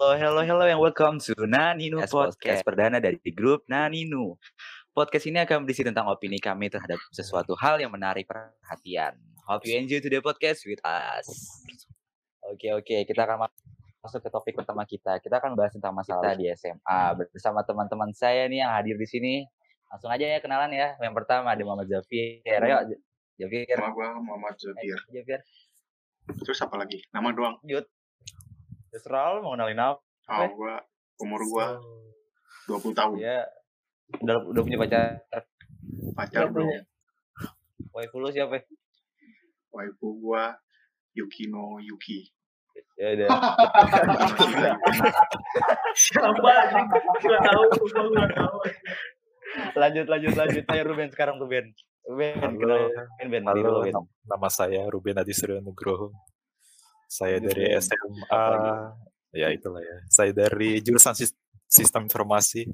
Hello, hello, hello, and welcome to Naninu Podcast perdana dari grup Naninu. Podcast ini akan berisi tentang opini kami terhadap sesuatu hal yang menarik perhatian. Hope you enjoy today podcast with us. Oke, oke, kita akan masuk ke topik pertama kita. Kita akan bahas tentang masalah di SMA bersama teman-teman saya nih yang hadir di sini. Langsung aja ya kenalan ya. Yang pertama ada Muhammad Zafir. Ayo, Zafir. Nama gue Muhammad Zafir. Zafir. Terus apa lagi? Nama doang. Yud. Terserah lu mau kenalin apa? Oh, gue umur gue 20 tahun. Ya, udah udah punya pacar. Pacar belum. Waifu lu siapa? Waifu gue Yukino Yuki. Ya udah. Siapa? Gak tahu, gua gak tahu. lanjut lanjut lanjut. Ayo Ruben sekarang Ruben. Ruben, Halo. kenal Ben Halo, lu, Ben. nam- nama saya Ruben Adi Suryo Nugroho. Saya dari Ruben. SMA, Apa ya itulah ya. Saya dari jurusan Sis- Sistem Informasi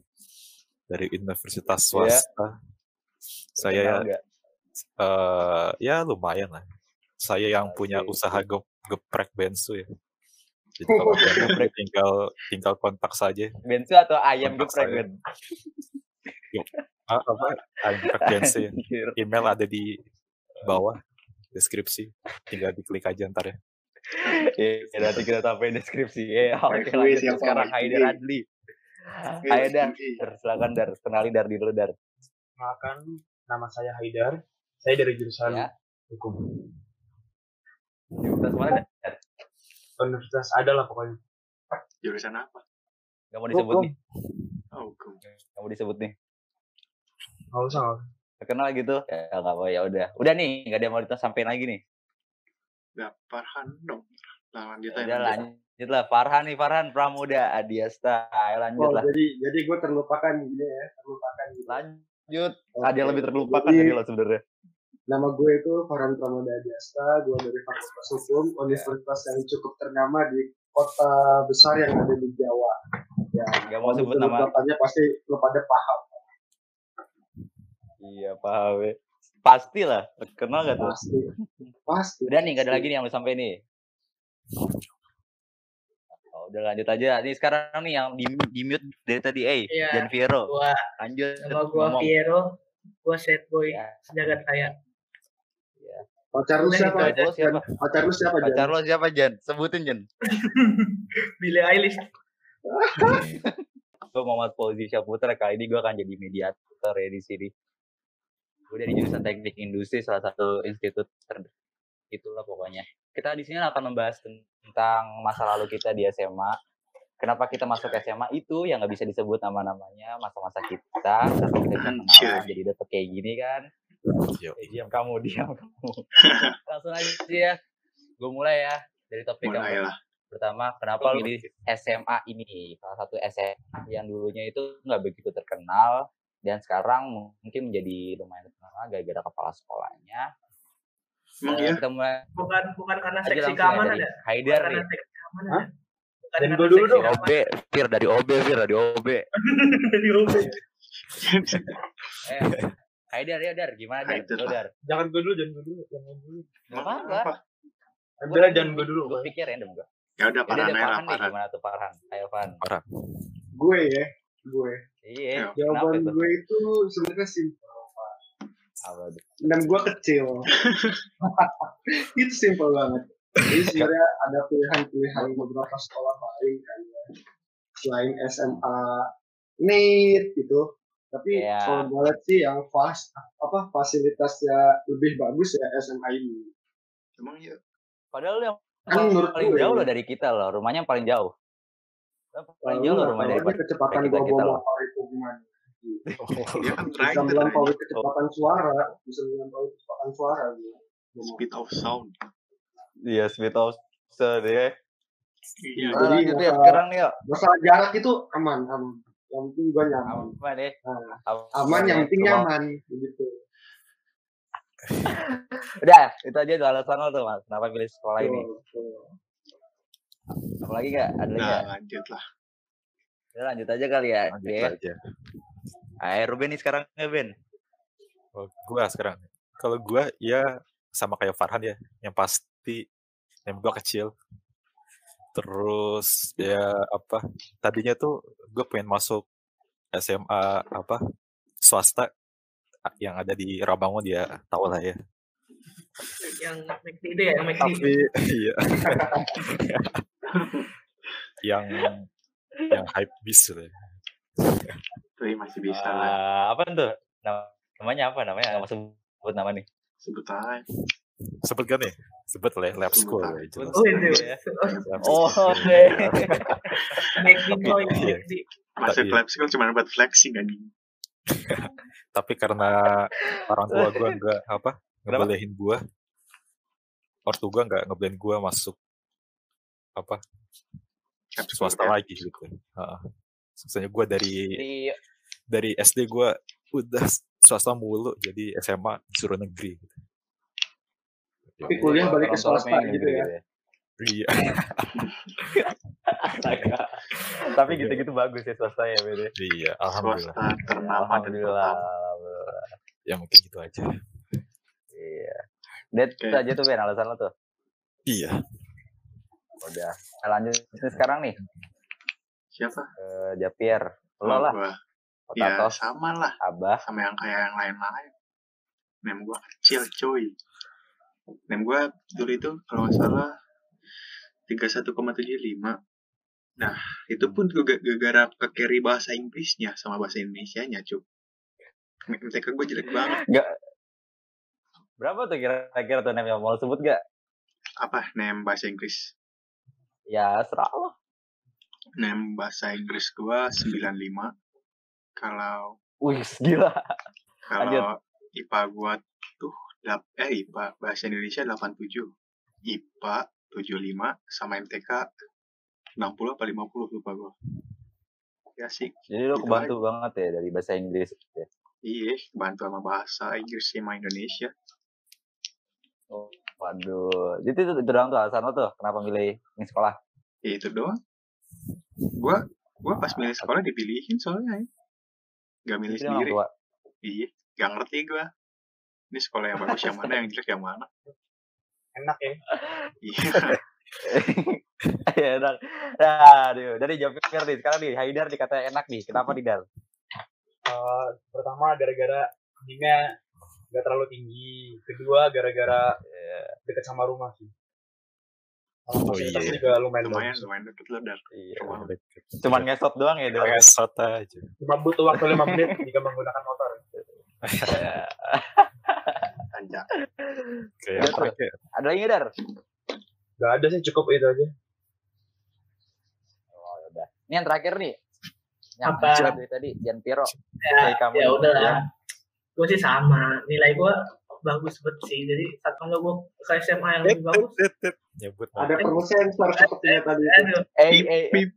dari Universitas Iya. Swasta. Saya eh ya lumayan lah. Saya yang punya usaha ge- geprek bensu ya. Jadi kalau geprek tinggal tinggal kontak saja. Bensu atau ayam geprek. Ben? Ah, apa? Geprek bensu ya. Email ada di bawah deskripsi. Tinggal diklik aja ntar ya. Iya, nanti kita tambahin deskripsi. Ya, oke Waifu lanjut siapa? sekarang. Haidar Adli. Ayo Dar, Dar, silakan Dar, kenalin Dar diri Dar. Makan nama saya Haidar. Saya dari jurusan Ya. hukum. Universitas mana Dar? Universitas ada lah pokoknya. Jurusan apa? Gak mau disebut Hukum. nih, Oh, hukum. gak mau disebut nih. Gak usah, nggak usah. Terkenal gitu? Ya nggak apa ya udah. Udah nih, nggak ada yang mau kita sampein lagi nih. Gak Farhan dong. Nah, lanjut Ya aja. udah lanjut lah. Farhan nih Farhan Pramuda Adiasta. Ayo lanjut Oh, lah. jadi jadi gue terlupakan gini ya, terlupakan gitu. Lanjut. Oke, Ada yang lebih terlupakan jadi, dari lo sebenarnya. Nama gue itu Farhan Pramada Adiasta, gue dari Fakultas Hukum, universitas yang cukup ternama di kota besar yang ada di Jawa. Ya, Gak mau sebut nama. kotanya pasti lo pada paham Iya paham. ya. Pasti lah. Kenal gak tuh? pasti. Pasti. Udah nih, gak ada lagi nih yang mau sampai nih. Oh, udah lanjut aja. Nih sekarang nih yang di, di mute dari tadi. Eh, Iya. Jan Viero. Gua Lanjut. nama gua ngomong. Piero, gua set boy Ya. sejagat raya. Pacar lu siapa? aja. Lo siapa? Pacar lu siapa? Jan? Pacar lo siapa Jan? Sebutin Jan. Billie Eilish. Gue Muhammad Fauzi Syaputra. Kali ini gue akan jadi mediator ya di sini. Gue dari jurusan teknik industri salah satu institut ter itulah pokoknya. Kita di sini akan membahas tentang masa lalu kita di SMA. Kenapa kita masuk SMA itu yang nggak bisa disebut nama-namanya masa-masa kita. Kenapa kita bisa kenalan jadi deket kayak gini kan. Yo. Eh, diam kamu, diam kamu. Langsung aja ya. Gue mulai ya dari topik yang lah. pertama kenapa lu pilih SMA ini salah satu SMA yang dulunya itu nggak begitu terkenal dan sekarang mungkin menjadi lumayan terkenal gara-gara kepala sekolahnya Emang Eh, iya? kita mulai Bukan bukan karena seksi langsung ya keamanan dari ada. Haidar Bukan nih karena seksi keamanan Hah? ada. Bukan Dan karena gua dulu seksi dong. OB Fir dari OB Fir dari OB Dari OB. eh Haidar ya Dar gimana Dar Haidar Lo. Dar Jangan gue dulu, jangan gue dulu. Jangan gue dulu. nggak Emang apa-apa Udah, jangan gue dulu. gue pikir random gue Ya udah lah, Farhan nih Farhan. gimana tuh Farhan ayo Farhan Gue ya, gue. iya Ya. kenapa Jawaban itu gue itu sebenarnya simpel. Dan gue kecil. itu simpel banget. Jadi sebenarnya ada pilihan-pilihan beberapa sekolah lain kan ya. Selain SMA NIT gitu. Tapi Iya. kalau gue lihat sih yang fast apa fasilitasnya lebih bagus ya SMA ini. Emang iya? padahal yang Kan menurut paling gue jauh loh dari kita loh rumahnya yang paling jauh paling jauh loh rumah daripada kecepatan kita- gua kita bawa loh. motor itu gimana? Kan Bisa melampaui kecepatan suara, bisa melampaui kecepatan suara gitu. Speed of sound. Iya, speed of sound ya. Iya. Nah, Jadi lanjut ya sekarang nih yuk. Masalah jarak itu aman, aman. Yang penting gua nyaman. Aman deh. Nah, aman yang penting nyaman begitu. Udah, itu aja tuh alasan lo tuh mas. Kenapa pilih sekolah ini? Apalagi gak? Ada lagi Nah, nggak? lanjut lah. Udah lanjut aja kali ya. lanjut Oke. aja. Ayo Ruben nih sekarang ya Ben. Oh, gua sekarang. Kalau gua ya sama kayak Farhan ya, yang pasti yang gua kecil. Terus ya apa? Tadinya tuh gue pengen masuk SMA apa swasta yang ada di Rabangun ya tau lah ya. Yang McD itu ya, yang McD. Tapi iya. yang yang hype bis gitu ya. Tapi masih bisa lah. Ah, apa tuh? Nam- Namanya apa namanya? Nggak mau sebut nama nih. Sebut aja. Sebut kan nih? Sebut lah ya, lab school ya. Oh itu. Ya. Oh, oke. Masuk lab school cuma buat flexing kan. Tapi karena orang tua gue nggak apa ngebolehin gue, ortu gue nggak ngebolehin gue masuk apa swasta ya. lagi gitu. Heeh. Soalnya gue dari Di dari SD gue udah swasta mulu, jadi SMA disuruh negeri. Gitu. Tapi kuliah balik ke swasta pengen gitu ya. Iya. Astaga. Tapi gitu-gitu bagus ya swasta ya, Bede. Iya, alhamdulillah. Swasta ternama dan Alhamdulillah. Ya mungkin gitu aja. Iya. That itu aja tuh Ben alasan lo tuh. Iya. Udah. Nah, lanjut sekarang nih Siapa? ke Japier. Lo Oh, lah, gua. Ya sama lah. Abah. Sama yang kayak yang lain-lain. Nem gua kecil cuy. Nem gua dulu itu kalau nggak salah 31,75. Nah, itu pun juga gara-gara ke carry bahasa Inggrisnya sama bahasa Indonesianya, cuy. MTK gue jelek banget. Enggak. Berapa tuh kira-kira tuh Nem yang mau sebut gak? Apa? Nem bahasa Inggris. Ya, serah lo. Nem bahasa Inggris gua 95. Kalau Wih, gila. Lanjut. kalau IPA gua tuh dap- eh IPA bahasa Indonesia 87. IPA 75 sama MTK 60 apa 50 lupa gua. Ya sih, Jadi lo kebantu banget ya dari bahasa Inggris. ya. iya, bantu sama bahasa Inggris sama Indonesia. Oh, waduh. Jadi itu, itu doang tuh alasan lo tuh kenapa milih ini sekolah. Ya itu doang. Gua gua pas milih sekolah dipilihin soalnya ya. Gak milih Itu sendiri. Iya, gak ngerti gua. Ini sekolah yang bagus yang mana, yang jelek yang mana. Enak ya. Iya. ya enak. Nah, aduh. dari Japier nih. Sekarang nih, Haidar dikata enak nih. Kenapa nih, Dar? Eh, pertama gara-gara tingginya nggak terlalu tinggi. Kedua gara-gara dekat sama rumah sih. Oh, fasilitasnya iya. juga lumayan lumayan, bagus. lumayan deket lah, Dar. Iya. Rumah. Cuman ngesot doang ya, Dar. Ngesot aja. Cuma butuh waktu 5 menit jika menggunakan motor. Tanja. Kayak Ada lagi Dar? Gak ada sih cukup itu aja. Oh, ya udah. Ini yang terakhir nih. Yang Apa? dari tadi, Jan Piro. Ya, ya udah lah. Gue sih sama. Nilai gue bagus banget sih. Jadi saat kalau gue ke SMA yang lebih bagus, nyebut. Ada perlu sensor sepertinya tadi. Eh, Pip, eh, pip.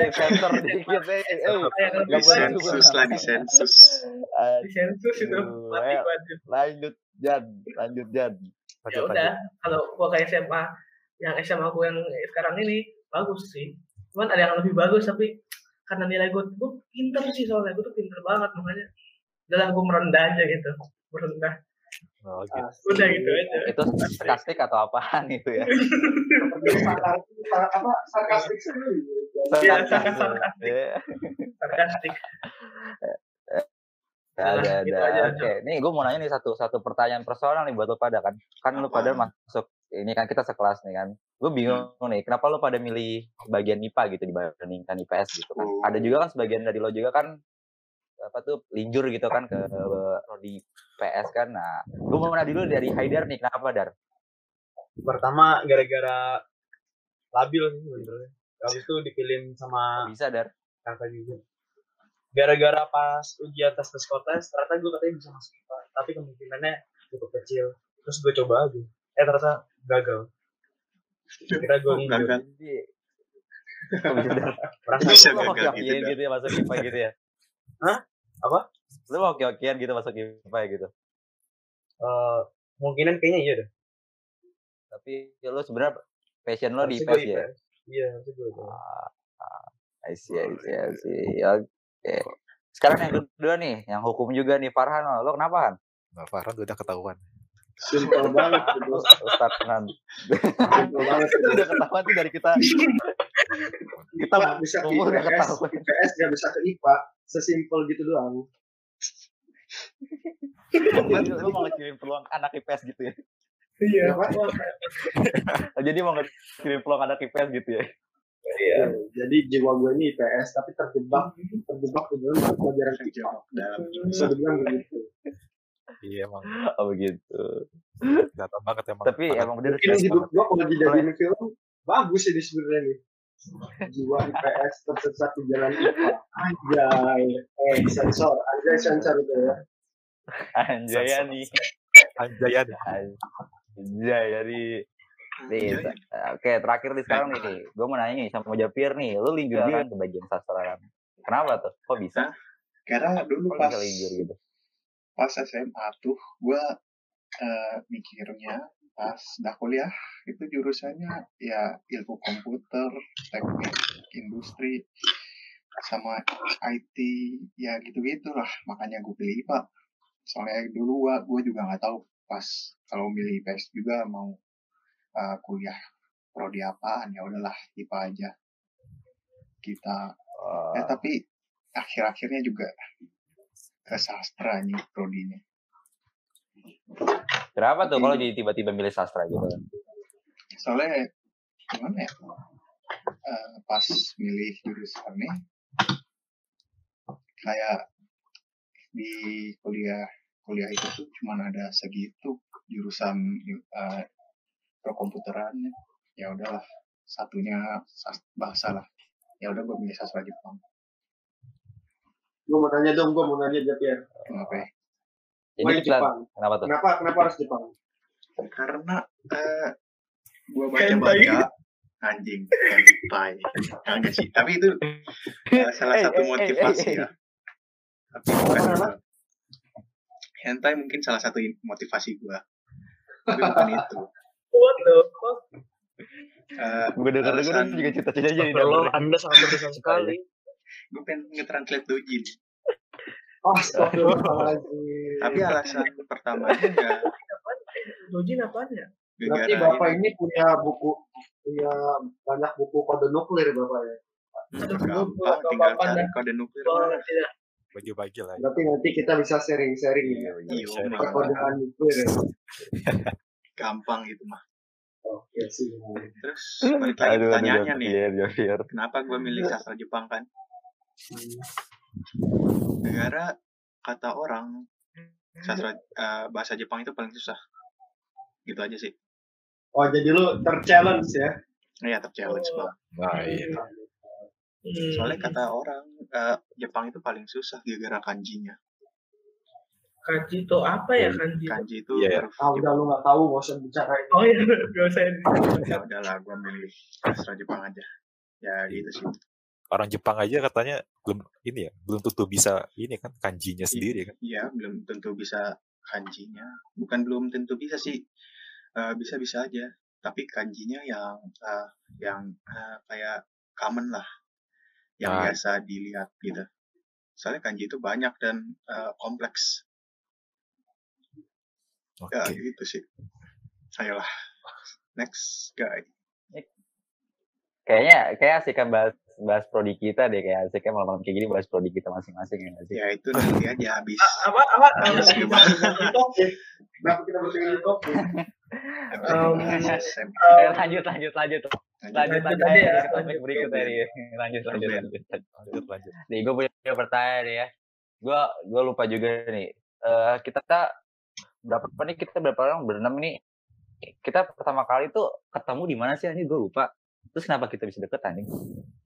eh, sensor dikit, eh, eh. Sensus lah di sensus. Eh, di sensus itu mati. Lanjut, Jan. Lanjut, Jan. ya udah kalau gua ke SMA yang SMA gue yang sekarang ini bagus sih cuman ada yang lebih bagus tapi karena nilai gue gue pinter sih soalnya gue tuh pinter banget makanya udah gue merendah aja gitu merendah Oh, gitu. udah gitu aja Itu sarkastik atau apaan itu ya? Sarkastik- apa sarkastik sekali. Iya, Sarkastik. sarkastik. Ada, ada. gitu. Oke, nih gue mau nanya nih satu satu pertanyaan personal nih buat lo pada kan. Kan lo pada masuk ini kan kita sekelas nih kan. Gue bingung nih, kenapa lo pada milih bagian IPA gitu dibandingkan IPS gitu kan? Oh. Ada juga kan sebagian dari lo juga kan apa tuh linjur gitu kan ke prodi PS kan. Nah, gue mau nanya dulu dari Haidar nih, kenapa Dar? Pertama gara-gara labil sih sebenarnya. Habis itu dipilihin sama Bisa Dar? kakak juga. Gara-gara pas ujian tes tes kotes, ternyata gue katanya bisa masuk IPA. Tapi kemungkinannya cukup kecil. Terus gue coba aja. Eh ternyata gagal. Kira gue Oh, linjur. gagal. Jadi, kok bisa? Merasa gagal gitu, Dar. gitu ya masuk IPA gitu ya? Hah? Apa? Mau oke-okean gitu masuk IPA gitu? eh kemungkinan kayaknya iya deh. Tapi ya lo sebenarnya passion lo di IPS ya? IPS. Iya, harusnya gue IPS. Ah, ah, I see, I see, I see. Oke. Sekarang yang kedua nih, yang hukum juga nih Farhan. Lo kenapa Han? Nah, Farhan udah ketahuan. Simpel banget. Ustaz banget. Itu udah ketahuan tuh dari kita Kita IPA bisa ke umur udah IPS, ketahuan. IPS nggak bisa ke IPA. Sesimpel gitu doang. Jadi lu mau ngekirim peluang anak IPS gitu ya. Iya. Jadi mau ngekirim peluang anak IPS gitu ya. Iya. Jadi jiwa gue ini IPS tapi terjebak terjebak di dalam pelajaran. Terjebak dalam dibilang begitu. Iya emang Oh begitu. kelihatan banget emang. Tapi emang bener Mungkin sih. hidup gue kalau dijadiin film bagus ini sebenarnya nih. Jiwa IPS tersesat di jalan IPA. Anjay. Eh sensor. Anjay sensor itu ya. Anjaya nih. Anjay jadi Nih, Anjay. oke terakhir nih sekarang nih, gue mau nanya nih sama Japir nih, lu kan ke bagian sastra kan? Kenapa tuh? Kok bisa? Karena dulu Kok pas gitu? pas SMA tuh gue eh, mikirnya pas udah kuliah itu jurusannya ya ilmu komputer, teknik industri, sama IT ya gitu-gitu lah makanya gue pilih IPA soalnya dulu gua gue juga nggak tahu pas kalau milih IPS juga mau eh, kuliah prodi apaan ya udahlah IPA aja. Kita Oh, ya tapi akhir-akhirnya juga ke sastra nih prodinya kenapa tuh kalau jadi tiba-tiba milih sastra gitu kan? soalnya gimana ya Eh, pas milih jurusan nih kayak di kuliah kuliah itu tuh cuma ada segitu jurusan eh, perkomputerannya ya udahlah satunya bahasa lah ya udah gue milih sastra Jepang Gue mau nanya dong, gue mau nanya aja Pierre. kenapa ya? Jadi Jepang? kenapa tuh? Kenapa kenapa harus Jepang? karena eh gue baca baca anjing hentai enggak sih tapi itu eh, salah Eh, satu motivasi ya tapi bukan Apa, hentai mungkin salah satu motivasi gue tapi bukan itu What the fuck? Eh, Gue denger denger alasan- juga cita-cita jadi Astagfirullah, Anda sangat berdosa sekali. gue pengen nge-translate dojin Astagfirullahaladzim. Tapi alasan pertamanya ya Dojin apaan ya? Berarti Bapak ini punya buku punya banyak buku kode nuklir Bapak ya. Gampang tinggal cari kode nuklir. Bagi-bagi lah. ya. Berarti nanti kita bisa sharing-sharing ya. iya mah, Perkodean nuklir ya. gampang gitu mah Oke sih. terus balik lagi Aduh, pertanyaannya nih Japir, Japir. kenapa gue milih sastra Jepang kan negara kata orang sastra eh, bahasa Jepang itu paling susah gitu aja sih Oh jadi lu terchallenge ya? Iya, terchallenge Oh. banget. Nah, iya. Hmm. Soalnya kata orang eh, Jepang itu paling susah gara-gara kanjinya. kanji itu apa ya kanji? Kanji itu Iya, iya. huruf Ah udah lu nggak tahu gak usah bicara ini. Oh iya, gak usah ini. ya udahlah gue milih sastra Jepang aja ya gitu sih Orang Jepang aja katanya belum ini ya, belum tentu bisa ini kan kanjinya sendiri kan. iya belum tentu bisa kanjinya bukan belum tentu bisa sih Eh, bisa-bisa aja tapi kanjinya yang eh, yang eh, kayak common lah yang Ah. biasa dilihat gitu soalnya kanji itu banyak dan eh, kompleks Oke. ya gitu sih ayolah next guy Kayaknya kayak asik kan bahas bahas prodi kita deh kayak asik kan malam-malam kayak gini bahas prodi kita masing-masing ya sih. ya itu nanti aja habis Apa apa? habis apa? ngebahas Topik. Kenapa kita habis Um, ngebahas SMA. Eh, lanjut lanjut lanjut lanjut Lanjut. lanjut aja ya. ke topik berikutnya nih. Lanjut lanjut lanjut. Lanjut lanjut. Nih gue punya pertanyaan ya. Gue gue lupa juga nih. Eh kita berapa nih kita berapa orang berenam nih? Kita pertama kali tuh ketemu di mana sih? Ini gue lupa. Terus kenapa kita bisa deket anjing?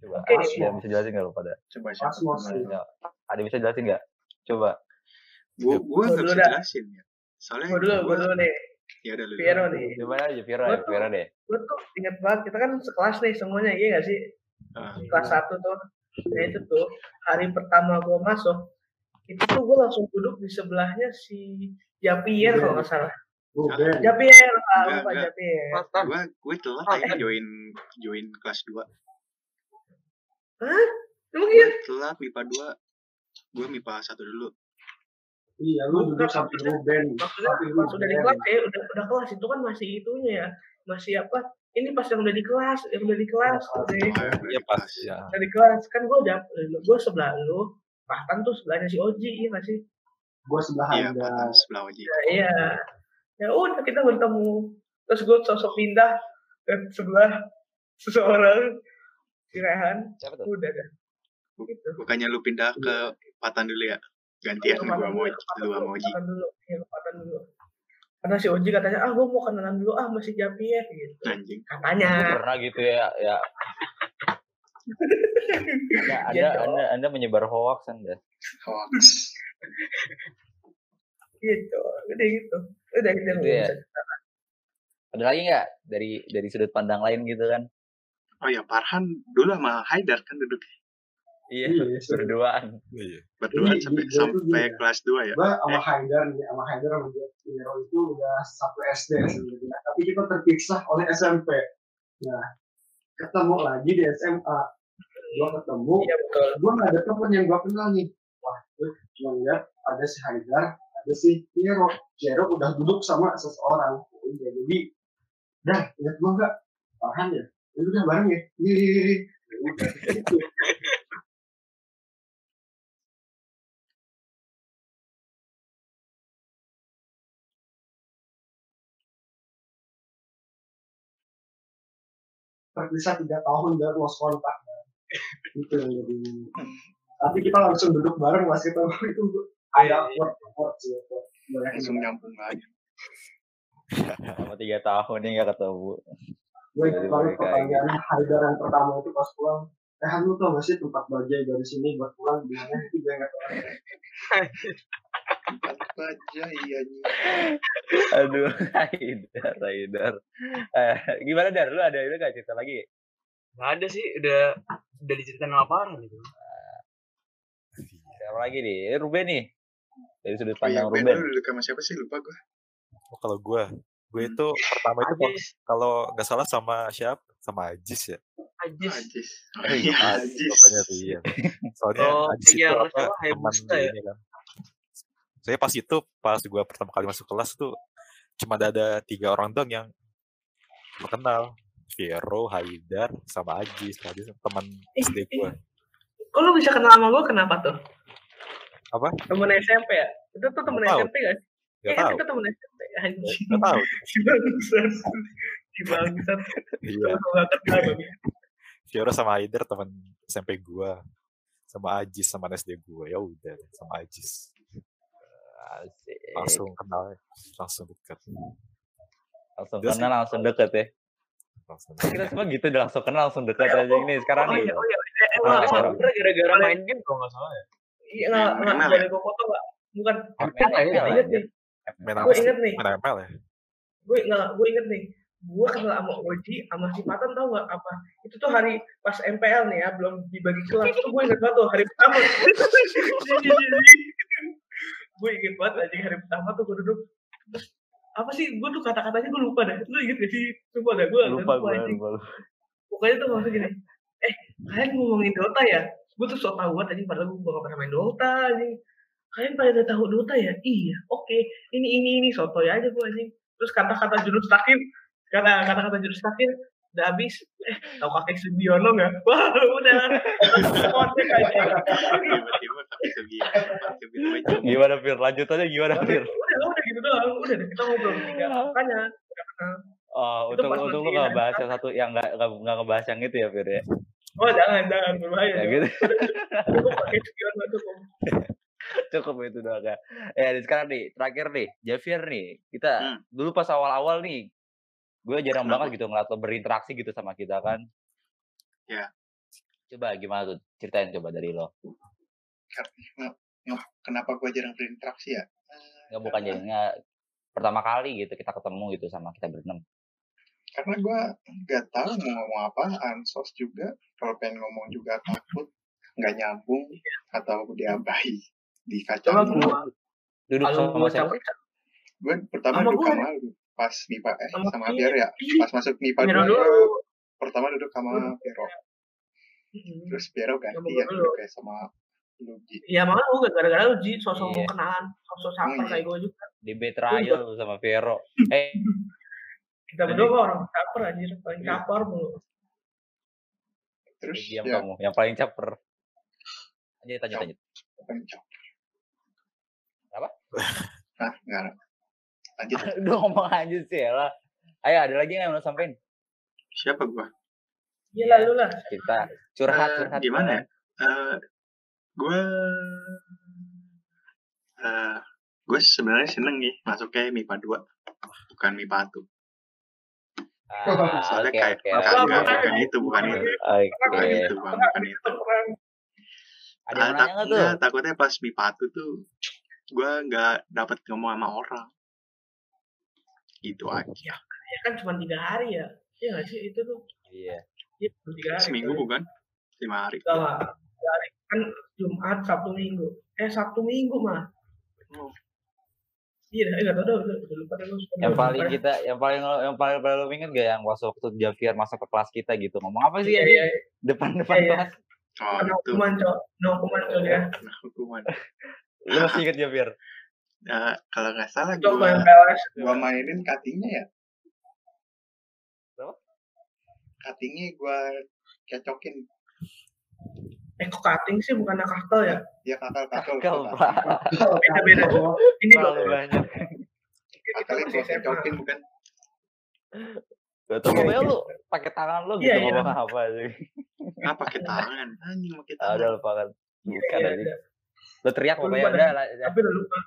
Coba. Oke. Ada bisa jelasin nggak lu pada? coba siapa temennya? Ada bisa jelasin nggak? Coba. Gua gua Gua nggak bisa jelasin ya. Soalnya Gue dulu, gue dulu nih. Ya udah lu. Piero nih. Gimana aja Gua ya, Vira deh. Gue tuh inget banget, kita kan sekelas nih semuanya, iya gak sih? Ah, Kelas satu tuh. Nah itu tuh, hari pertama gue masuk, itu tuh gue langsung duduk di sebelahnya si Japier kalau nggak salah. Ruben. Japier, ah, lupa. Japier. gua gue telat Oh, aja join join kelas 2. Emang Gue iya? telat MIPA 2. Gue MIPA 1 dulu. Iya lu duduk Bukan, samping maksudnya-. Maksudnya Samping pas udah di Ruben. kelas ya, udah, udah kelas itu kan masih itunya ya. Masih apa, ini pas yang udah di kelas yang udah di kelas deh Iya pas ya. udah di kelas kan gue udah gue sebelah lu bahkan tuh sebelahnya si Oji iya nggak sih Gue sebelah Iya, sebelah wajib. ya, iya ya udah kita bertemu terus gue sosok pindah ke sebelah seseorang si Rehan Siapa tuh? udah dah gitu Bukannya lu pindah ke Patan dulu ya? Gantian dulu, mau lu dulu, sama Oji. kepatan dulu ya kepatan dulu karena si Oji katanya ah gue mau kenalan dulu ah masih Javier gitu Anjing. katanya Gue pernah gitu ya, ya. Anda, anda, Gitu. anda, anda menyebar hoax anda. Hoax. gitu udah gitu udah kita Gitu ya. Ada lagi nggak dari dari sudut pandang lain gitu kan? Oh ya, Farhan dulu sama Haidar kan duduk Iya, Iya, sih. berduaan. Iya. berdua Jadi, sampai tuh sampai gini. kelas 2 ya. Gue sama Haidar nih, sama Haidar sama Jero itu udah satu SD sebenarnya. Tapi kita terpisah oleh SMP. Nah, ketemu lagi di SMA. Gue ketemu, iya betul gue gak ada temen yang gue kenal nih. Wah, gue cuma lihat ada si Haidar, ada si Jero. Jero udah duduk sama seseorang. Jadi, dah, ingat gue gak? Farhan ya? Ya udah bareng ya? Iya, iya, iya. Ya udah, gitu. terpisah tiga tahun dan lost kontak itu yang jadi tapi kita langsung duduk bareng pas kita itu ada awkward awkward sih Langsung yang- nyambung lagi. Selama tiga tahun ini nggak ketemu. Gue banget pertanyaan Haidar yang pertama itu pas pulang eh lu tau gak sih tempat bajai dari sini buat pulang di mana itu gue nggak tahu Tempat baja iya nih. Aduh, Haidar, Haidar. Eh, gimana Dar? Lu ada itu nggak cerita lagi? Nggak ada sih, udah udah diceritain lapangan gitu. Siapa lagi nih? Ruben nih. Dari sudut Oh iya, pandang Ben Ruben. lu sama siapa sih? Lupa gue. Oh, kalau gue, gue itu pertama itu Ajis, kalau nggak salah sama siapa? Sama Ajis ya. Ajis. Ajis. Oh Eh, iya, Ajis pokoknya tuh iya. Soalnya Oh, Ajis itu yang apa teman ya? ini kan. Saya pas itu pas gue pertama kali masuk kelas tuh cuma ada tiga orang doang yang kenal. Vero, Haidar, sama Ajis. Ajis teman Eh, SD eh. gue. kok lu bisa kenal sama gue kenapa tuh Apa? temen SMP ya itu tuh temen tahu. SMP gak sih Gak Iya kan tahu. kita temen SMP anjing Gak tahu. si bangsat si bangsat Iya. Vero sama Haidar teman SMP gue. Sama Ajis sama SD gue. Ya udah sama Ajis. Asik. Langsung kenal, langsung dekat. langsung kenal langsung deket ya. Langsung Kita semua gitu udah langsung kenal langsung deket aja ini sekarang oh nih. iya oh iya eh, eh, wah, gara-gara main game kalau nggak salah ya. iya nggak nggak boleh gue foto nggak bukan ya, inget nih main gue apa inget nih. Main ML ya? gue nggak gue inget nih. Gue kenal sama Oji sama si Patan tau nggak apa? Itu tuh hari pas MPL nih ya belum dibagi kelas. Tuh gue inget banget tuh hari pertama gue inget banget aja hari pertama tuh gue duduk. Terus apa sih? Gue tuh kata-katanya gue lupa dah. Lu inget gak sih? Lupa dah gue Lupa gue, lupa. lupa. pokoknya tuh maksudnya gini eh kalian ngomongin Dota ya? Gue tuh so tau banget anjing padahal gue gak pernah main Dota anjing kalian pada udah tahu Dota ya iya oke ini ini ini sotoy aja gue anjing terus kata-kata jurus takir kata kata-kata jurus takir udah habis eh tahu kakek Subiono nggak wah udah kontek aja Gimana Fir? Lanjut aja gimana Fir? udah udah gitu doang udah deh, kita ngobrol bertiga makanya Oh, Itu untung untung lu nggak ngebahas yang satu yang nggak nggak ngebahas yang itu ya Fir ya. oh jangan jangan berbahaya Ya gitu. cukup pakai Subiono cukup Cukup itu doang ya. Eh dan sekarang nih terakhir nih Javier nih kita Hmm. dulu pas awal-awal nih gue jarang Kenapa? banget gitu ngeliat lo berinteraksi gitu sama kita kan. Ya. Coba gimana tuh ceritain coba dari lo. kenapa gue jarang berinteraksi ya? Nggak bukan jadinya pertama kali gitu kita ketemu gitu sama kita berenam. Karena gue nggak tahu mau ngomong apaan. Sos juga kalau pengen ngomong juga takut nggak nyambung atau diabai Coba dikacau. gua Duduk sama siapa? Gue pertama Sama duduk sama lu pas MIPA eh Sama sama ya. Pas masuk MIPA dua, dulu. pertama duduk sama Duduk. Vero. Hmm. Terus Vero ganti Sama ya duduk kayak sama Lugi. Iya makanya gue gara-gara lu Ji sosok mau Iya. kenalan, sosok saper Oh, iya. kayak gue juga. Di betrayal sama Vero. Eh Kita berdua orang caper anjir, paling Iya. caper mulu. Terus Diam ya, kamu, yang paling caper. Lanjut, lanjut, lanjut. pencok. Apa? Hah, enggak. Lanjut. Udah ngomong lanjut sih ya lah. Ayo, ada lagi yang mau sampein? Siapa gua? Iya lalu lah. Kita curhat, Eh, curhat. gimana ya? Eh, gue eh gue sebenarnya seneng nih masuknya MIPA 2 bukan MIPA 1 Ah, soalnya oke, kayak oke, bukan, oke. bukan, bukan itu bukan itu bukan Oke. itu bang bukan itu Ada yang nanya nggak tuh? takutnya pas MIPA 1 tuh gue nggak dapat ngomong sama orang itu aja Ya kan cuma tiga hari ya. Iya nggak sih itu tuh? Iya. Cuma tiga hari. seminggu bukan lima hari Enggak lah. Tiga hari. Kan Jumat, Sabtu, Minggu. Eh Sabtu Minggu mah. Oh. Iya, eh nggak tahu udah udah lupa. Yang paling kita, yang paling yang paling paling lu inget gak yang waktu waktu Javier masuk ke kelas kita gitu ngomong apa sih Iya, ya iya, iya. depan depan Iya, iya. kelas? oh itu hukuman, Cok. Kena hukuman, Cok, ya. Hukuman Lu masih inget Javier? Nah, kalau nggak salah Cok main gue PLS. gua mainin cuttingnya ya Berapa? cuttingnya gue kecokin Eh, kok cutting sih bukan kakal ya? ya kakal kakal Kau kakal. Beda-beda. Ini loh. terlalu banyak. Kita kakalnya gue SMA. kecokin bukan Gak tau pokoknya lu pakai tangan lu gitu Iya, iya. ngomong apa sih? ah pakai tangan anjing pakai Ah, udah tangan lupa kan. Iya, Bukan iya, aja. Lu teriak Gua pokoknya lupa udah. Tapi udah lupa.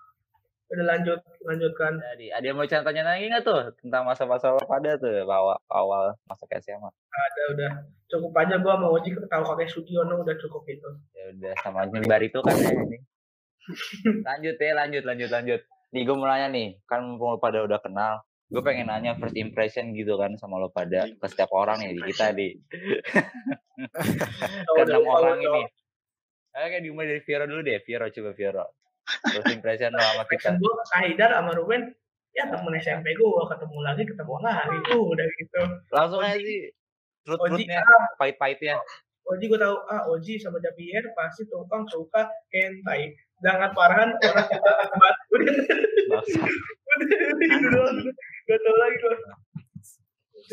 Udah lanjut, lanjutkan. Jadi, ada yang mau tanya lagi nggak tuh tentang masa-masa lo pada tuh awal awal masuk SMA? Ada udah cukup aja gua mau Oji tahu kakek Sudiono udah cukup itu. Ya udah sama nyebar itu kan ya ini. lanjut ya, lanjut, lanjut, lanjut. Nih gue mau nanya nih, kan mumpung lo pada udah kenal, gue pengen nanya first impression gitu kan sama lo pada ke setiap orang nih di kita di ke enam lupa orang ini. Oke, dimulai dari Viro dulu deh, Viro coba Viro. First impression lo sama kita. Ke Sahidar sama Ruben ya temen SMP gua ketemu lagi ketemu lagi tuh udah gitu Langsung aja sih, Oji truth-truthnya, ah pahit-pahitnya. Oji gua tahu ah Oji sama Javier pasti tukang suka hentai jangan parahan orang suka banget udah itu doang gak tau lagi udah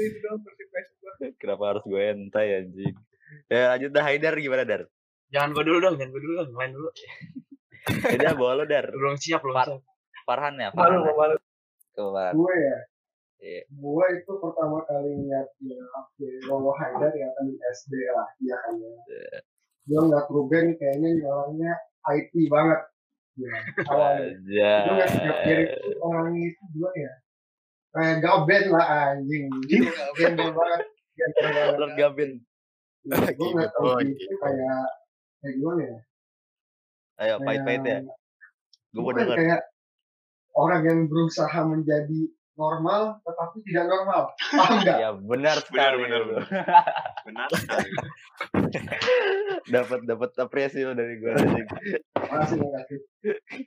itu doang gua Kenapa harus gue entai anjing? Ya lanjut dah Haidar gimana Dar? Jangan gue dulu dong, jangan gue dulu dong, main dulu. Ya udah bawa lo Dar. Belum siap, belum Par- siap. Farhan ya, malu Farhan. malu Coba. gue ya Iya. gue itu pertama kali ngeliat ya oke Romo Haidar ya kan di SD lah ya kan ya Iya. gue ngeliat Ruben kayaknya orangnya IT banget ya awalnya gue ngeliat Javier itu orangnya itu gue ya kayak gaben lah anjing dia gaben banget Gavin. gue ngeliat gitu. itu kayak kayak gimana ya Ayo pahit-pahit ya. Gue mau denger. kayak orang yang berusaha menjadi normal tetapi tidak normal paham nggak Ya benar sekali. benar, lu. benar sekali Dapat dapat apresiasi lo dari gue makasih makasih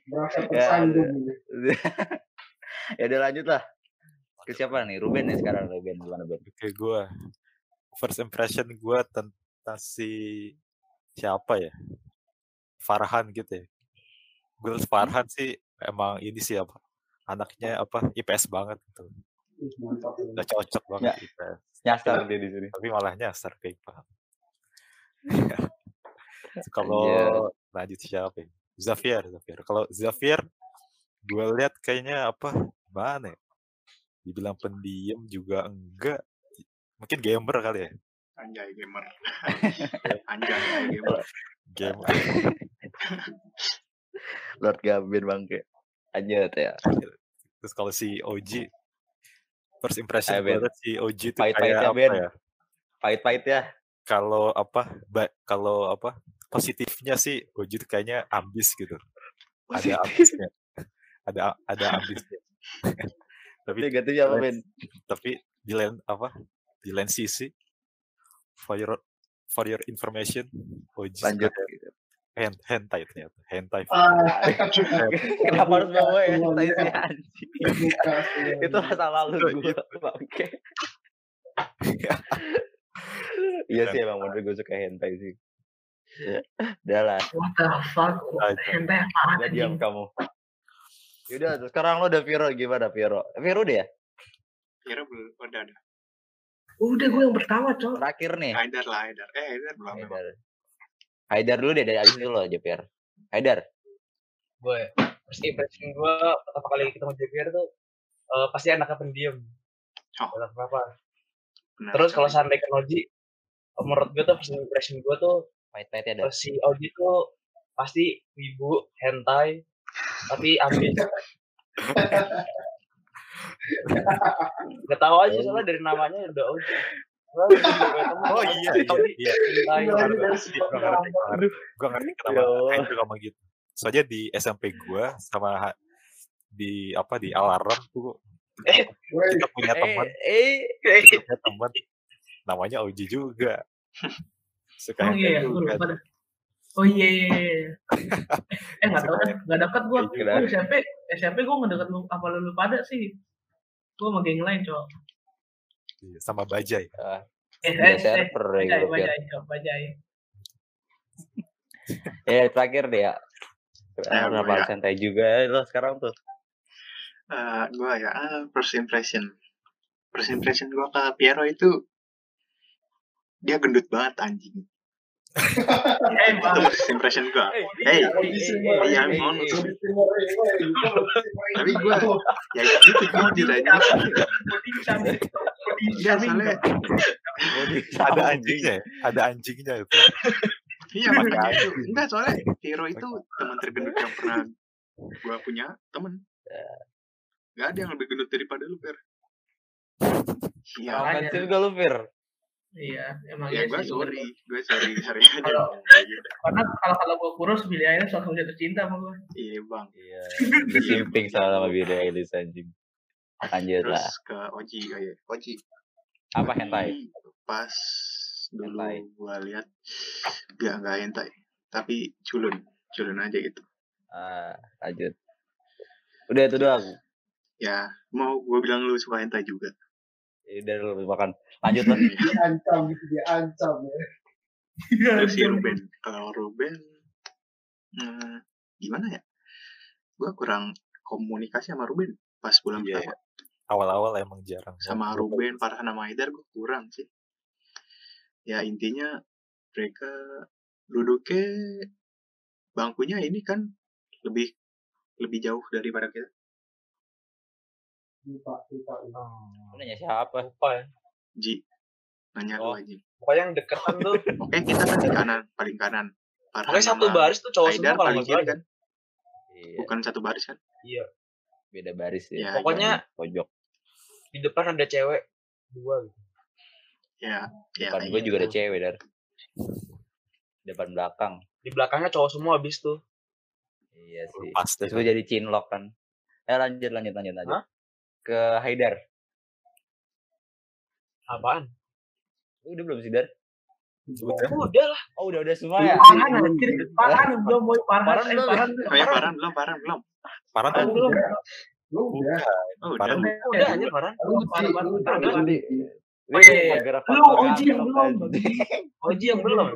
merasa Ya, tersandung gitu. ya udah lanjut lah. Ke siapa nih? Ruben nih sekarang Ruben gimana Ben? Oke, gue first impression gue tentang si siapa ya? Farhan gitu ya. Gue Farhan sih emang ini sih apa? Anaknya apa? IPS banget gitu. Ya. Udah cocok banget IPS. Nyasar dia di sini. Tapi malah nyasar paham. Anjir. Kalau lanjut siapa ya? Xavier, Xavier. Kalau Xavier, gue lihat kayaknya apa? Mana ya? Dibilang pendiam juga enggak. Mungkin gamer kali ya. Anjay gamer anjay gamer Gamer. Lord Gavin bangke. Lanjut ya. Terus kalau si OG first impression Ben. liat si OG itu Pahit-pahitnya, kayak apa Ben. ya? Pahit-pahit ya. Kalau apa? Ba kalau apa? Positifnya sih OG itu kayaknya ambis gitu. Ada ambisnya. Ada ada ambisnya. tapi Negatifnya apa Ben? tapi di lain apa? Di lain sisi for your for your information OG Lanjut. kayak hand hentai ternyata hentai Ah, Kenapa harus bawa ya? Iya, Tai si iya. anjing. sih. Itu masa lalu gue bangke. Iya sih emang bener gue suka hentai sih. Udah lah, what the fuck Aja. hentai udah diam kamu. Yaudah, sekarang lo udah Viro gimana Viro? Viro deh ya? Piero belum, udah ada. Udah gue yang pertama, Cok. Terakhir nih. Haidar lah, Haidar. Eh, Haidar belum memang. Haidar. Haidar dulu deh dari abis itu lo Jepier. Haidar. gue first impression gue pertama kali ketemu JPR tuh eh, pasti anaknya pendiam Oh. Gak kenapa Benar terus kalau sampai ke Oji menurut gue tuh first impression gue tuh Pahit-pahit ya, si Oji tuh pasti ibu hentai tapi ambis Gak tahu aja soalnya dari namanya udah temen, Oh iya, iya, iya. Iya, Gue ini dari ngerti, gue ngerti, gue ngerti. Gue ngerti kenapa Ya Allah. Ain juga ngomong gitu. Soalnya di SMP gue sama ha- di apa di alarm tuh Woi, kita punya teman, Eh, eh. kita punya teman namanya Oji juga. Suka Oh iya, hentai gue juga. lupa dah. Oh iya, iya, iya. eh nggak tahu dah, nggak dekat gue. Iya, Gue SMP, SMP gue nggak deket lu, apa lu pada sih. Gue sama geng lain, Cok. Iya, Sama Bajai. Eh, Udah eh, eh, server ya bajai, bajai, Cok, bajai. Ya terakhir deh ya. Kenapa ya. santai juga lo sekarang tuh? Eh, gua ya, ah, first impression. First impression gua ke Piero itu dia gendut banget anjing. Eh, Itu Bang. first impression gua. Eh, Hey, iya, eh, eh, woi, gitu, Oji semua, Tapi gitu. gua ya gitu jujur aja. Bodisan. soalnya Ada anjingnya, ya? ada anjingnya itu. iya makanya itu. Enggak, soalnya Piero itu teman tergendut yang pernah gua punya temen. Gak ada yang lebih gendut daripada lu, Per. Iya. Ofensif gak lu, Fir? Iya, emang ya iya gue sorry, gue sorry, sorry aja. Kalau- gitu. Karena kalau kalau gue kurus, Billy Eilish langsung jatuh cinta sama gue. Iya bang. Iya. Simping sama Billie Eilish anjing. Lanjut Terus lah. ke Oji kayak Oji. Apa hentai? Pas dulu gue lihat gak nggak hentai, tapi culun, culun aja gitu. Ah, lanjut. Udah itu doang. Ya mau gue bilang lu suka hentai juga. Udah lu makan. Lanjut lah. Diancam gitu, diancam ya. Terus si Ruben, kalau Ruben, hmm, gimana ya? Gue kurang komunikasi sama Ruben pas bulan Iya, pertama. Awal-awal emang jarang. sama Ruben, Farhan sama Haidar gue kurang sih. Ya intinya mereka duduknya bangkunya ini kan lebih lebih jauh daripada kita. Lupa, lupa, lupa. Lu nanya siapa? Lupa ya. Ji, nanya Oh. lu aja. Pokoknya yang deketan tuh. Oke kita kan di kanan, paling kanan. Pokoknya satu baris tuh cowok semua kalau paling nggak kiri salah. kan, Iya. bukan satu baris kan? Iya. Beda baris ya. Ya, Pokoknya pojok. di depan ada cewek dua gitu. Ya, ya Depan gue juga ada cewek dar. Depan belakang. Di belakangnya cowok semua habis tuh. Iya sih. Pasti. Terus gue jadi cinlok kan. Eh lanjut lanjut lanjut lanjut. Hah? Ke Haidar. Apaan? Udah belum sih Dar? Udah. Udah lah. Oh udah udah semua ya. Parhan anjir, Parhan belum boy Parhan, Parhan eh, belum. Parhan Oh ya Farhan belum, Farhan belum. Parah Parhan belum. Lu udah, Oh udah. Parhan Udah anjir Parah, Ji, parah, lu udah. iya, iya. Oji yang belum. Oji yang belum.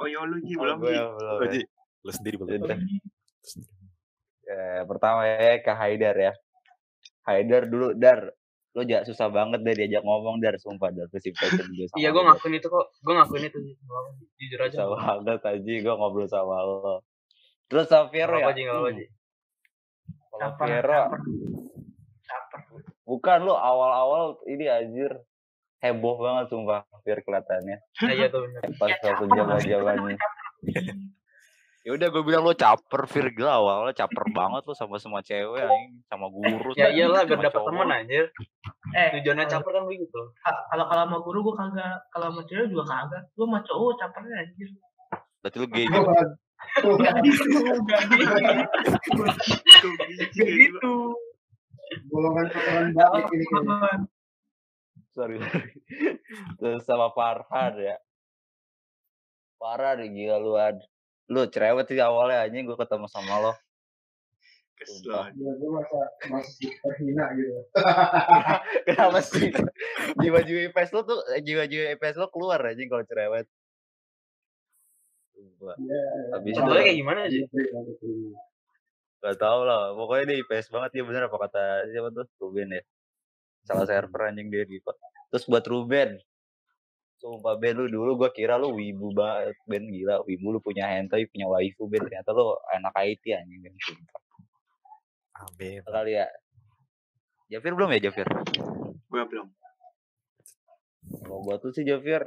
Oh ya lu Ji Oh, belum gue Ji. yang belum. Oh, ya. Lu sendiri belum. Udah. Ya, pertama ya ke Haidar ya. Haidar dulu Dar. Lo ja, susah banget deh diajak ngomong Dar, sumpah Dar. Gue sama Iya gue ngakuin itu kok. Gue ngakuin itu. sih. Jujur aja. Susah banget aja gue ngobrol sama lo. Terus sama apa-apa ya. Hmm, Caper, Piero, caper. Caper. bukan lo awal-awal ini anjir heboh banget sumpah Pier kelihatannya. Nah, iya tuh. Pas Ya, waktu zamannya. Ya udah gue bilang lo caper Fir gila awalnya caper banget lo sama semua cewek anjing, sama guru. Ya iyalah biar dapet temen anjir. Eh, Tujuannya caper kan begitu. ka- kalau kalau sama guru gue kagak, kalau sama cewek juga kagak. Gue sama cowok capernya anjir. Berarti lo gay gitu. Gak gitu, golongan kotoran balik ini sorry terus sama Farhan ya Farhan gila lu ad lu cerewet sih awalnya anjing gue ketemu sama lo Kesel. Sumpah. Ya, gue masa masih terhina gitu. kenapa sih jiwa-jiwa IPS lo tuh eh, jiwa-jiwa IPS lo keluar anjing kalau cerewet Sumpah. Iya. habis itu kayak gimana Ji? gak tau lah pokoknya dia IPS banget ya bener apa kata siapa tuh Ruben ya salah server anjing dia gitu terus buat Ruben Sumpah Ben lu dulu gua kira lu wibu banget Ben gila wibu lu punya hentai punya waifu Ben ternyata lu anak IT anjing Ben sumpah Amin. kali ya Jafir belum ya Jafir Gua belum. kalau buat lu sih Jafir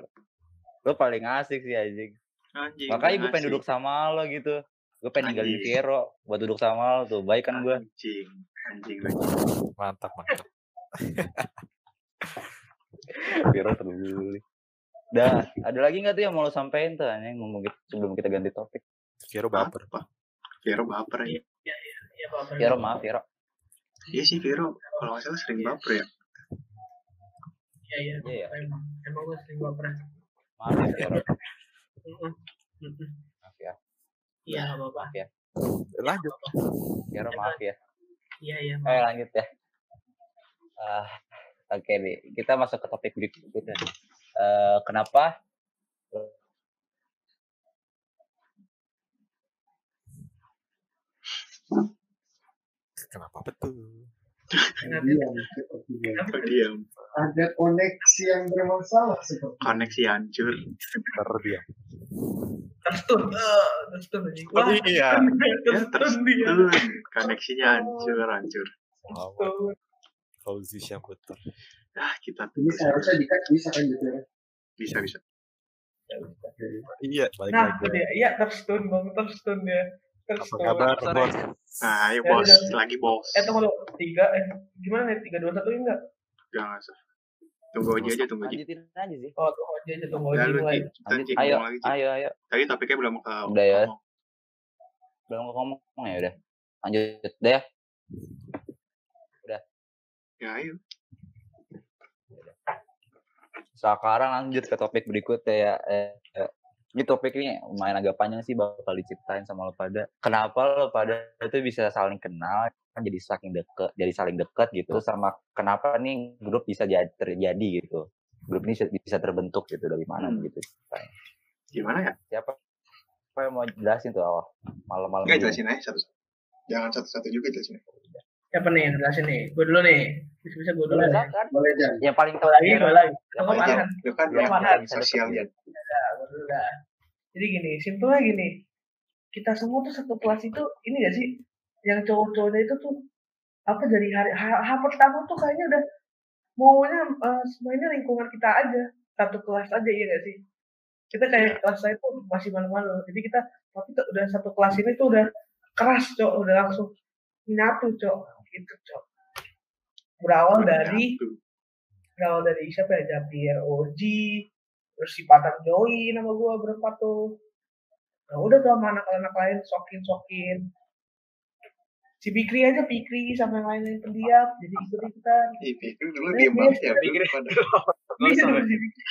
lu paling asik sih anjing Anjing. makanya gue gua pengen duduk sama lo gitu gue pengen ninggalin Anjing. Vero buat duduk sama lo tuh baik kan gue Anjing. Anjing. Mantap, mantap. Vero peduli Dah, ada lagi nggak tuh yang mau lo sampein tuh anjing ngomong gitu sebelum kita ganti topik. Vero baper. Apa? Vero baper ya. Iya, Pak. Vero maaf Vero. Iya sih Vero. Kalau nggak salah sering baper ya. Iya, iya. Iya ya. Emang, emang gue sering baper. Maaf ya Vero. Maaf ya. Iya, nggak apa-apa. Maaf ya. Lanjut. Vero maaf ya. Iya, iya. Eh lanjut ya. Ah, oke nih, kita masuk ke topik berikutnya. Eh kenapa Kenapa betul? Kenapa? Diam, sepertinya. Kenapa? Diam. Ada koneksi yang bermasalah seperti Koneksi hancur. Terdiam. Terstun. Eh, Terstun anjing. Wah, iya. Ya dia. terstun. Koneksinya hancur, hancur. Fauzi Syambutur. Ah, kita ini tunggu. seharusnya dikat bisa kan gitu ya. Bisa, bisa. Iya, balik Nah, lagi. dia. Iya, terstun bang, terstun. Apa Terstun. kabar, Sorry. bos? Nah, ayo Ya, bos. udah. Lagi bos. Eh, tunggu dulu. Tiga, eh, gimana nih? Tiga, dua, satu, enggak? Jangan usah. Tunggu aja aja, tunggu aja. lanjutin aja sih? Oh, tunggu aja, aja, tunggu Ya aja mulai. Cik. kita Ayo, ngomong lagi Cik. ayo, ayo. Tadi topiknya belum ke Udah ya. ngomong. Belum ngomong ya udah. Lanjut deh. Ya ayo. Sekarang lanjut ke topik berikutnya ya. Eh, eh, ini topik ini lumayan agak panjang sih bakal diceritain sama lo pada. Kenapa lo pada itu bisa saling kenal, kan jadi saking deket, jadi saling deket gitu. Sama kenapa nih grup bisa jadi terjadi gitu. Grup ini bisa- terbentuk gitu dari mana Hmm. gitu. Gimana ya? Siapa? Siapa yang mau jelasin tuh awal malam-malam? Enggak jelasin aja satu. Jangan satu-satu juga jelasin. Siapa nih yang jelasin nih? Gue dulu nih. Bisa-bisa gue dulu Boleh, nih. kan? Boleh dan Yang paling tahu Lagi, gue lagi. Farhan. tahu- Lu kan yang Farhan. paling gue dulu dah. Jadi gini, simpelnya gini. Kita semua tuh satu kelas itu, ini gak sih? Yang cowok-cowoknya itu tuh, apa dari hari, H, H pertama tuh kayaknya udah maunya eh, semuanya lingkungan kita aja. Satu kelas aja, iya gak sih? Kita kayak kelas saya tuh masih malu-malu. Jadi kita, tapi tuh udah satu kelas ini tuh udah keras, cok. Udah langsung nyatu, cok. Gitu, cok. Berawal dari berawal dari siapa ya Japir Oji terus si Patang Joy nama gua berempat tuh nah udah tuh sama anak-anak lain sokin sokin si Pikri aja Pikri sama yang lain yang pendiam jadi ikut ikutan Ih, Fikri dulu diem banget ya. Iya, si Fikri.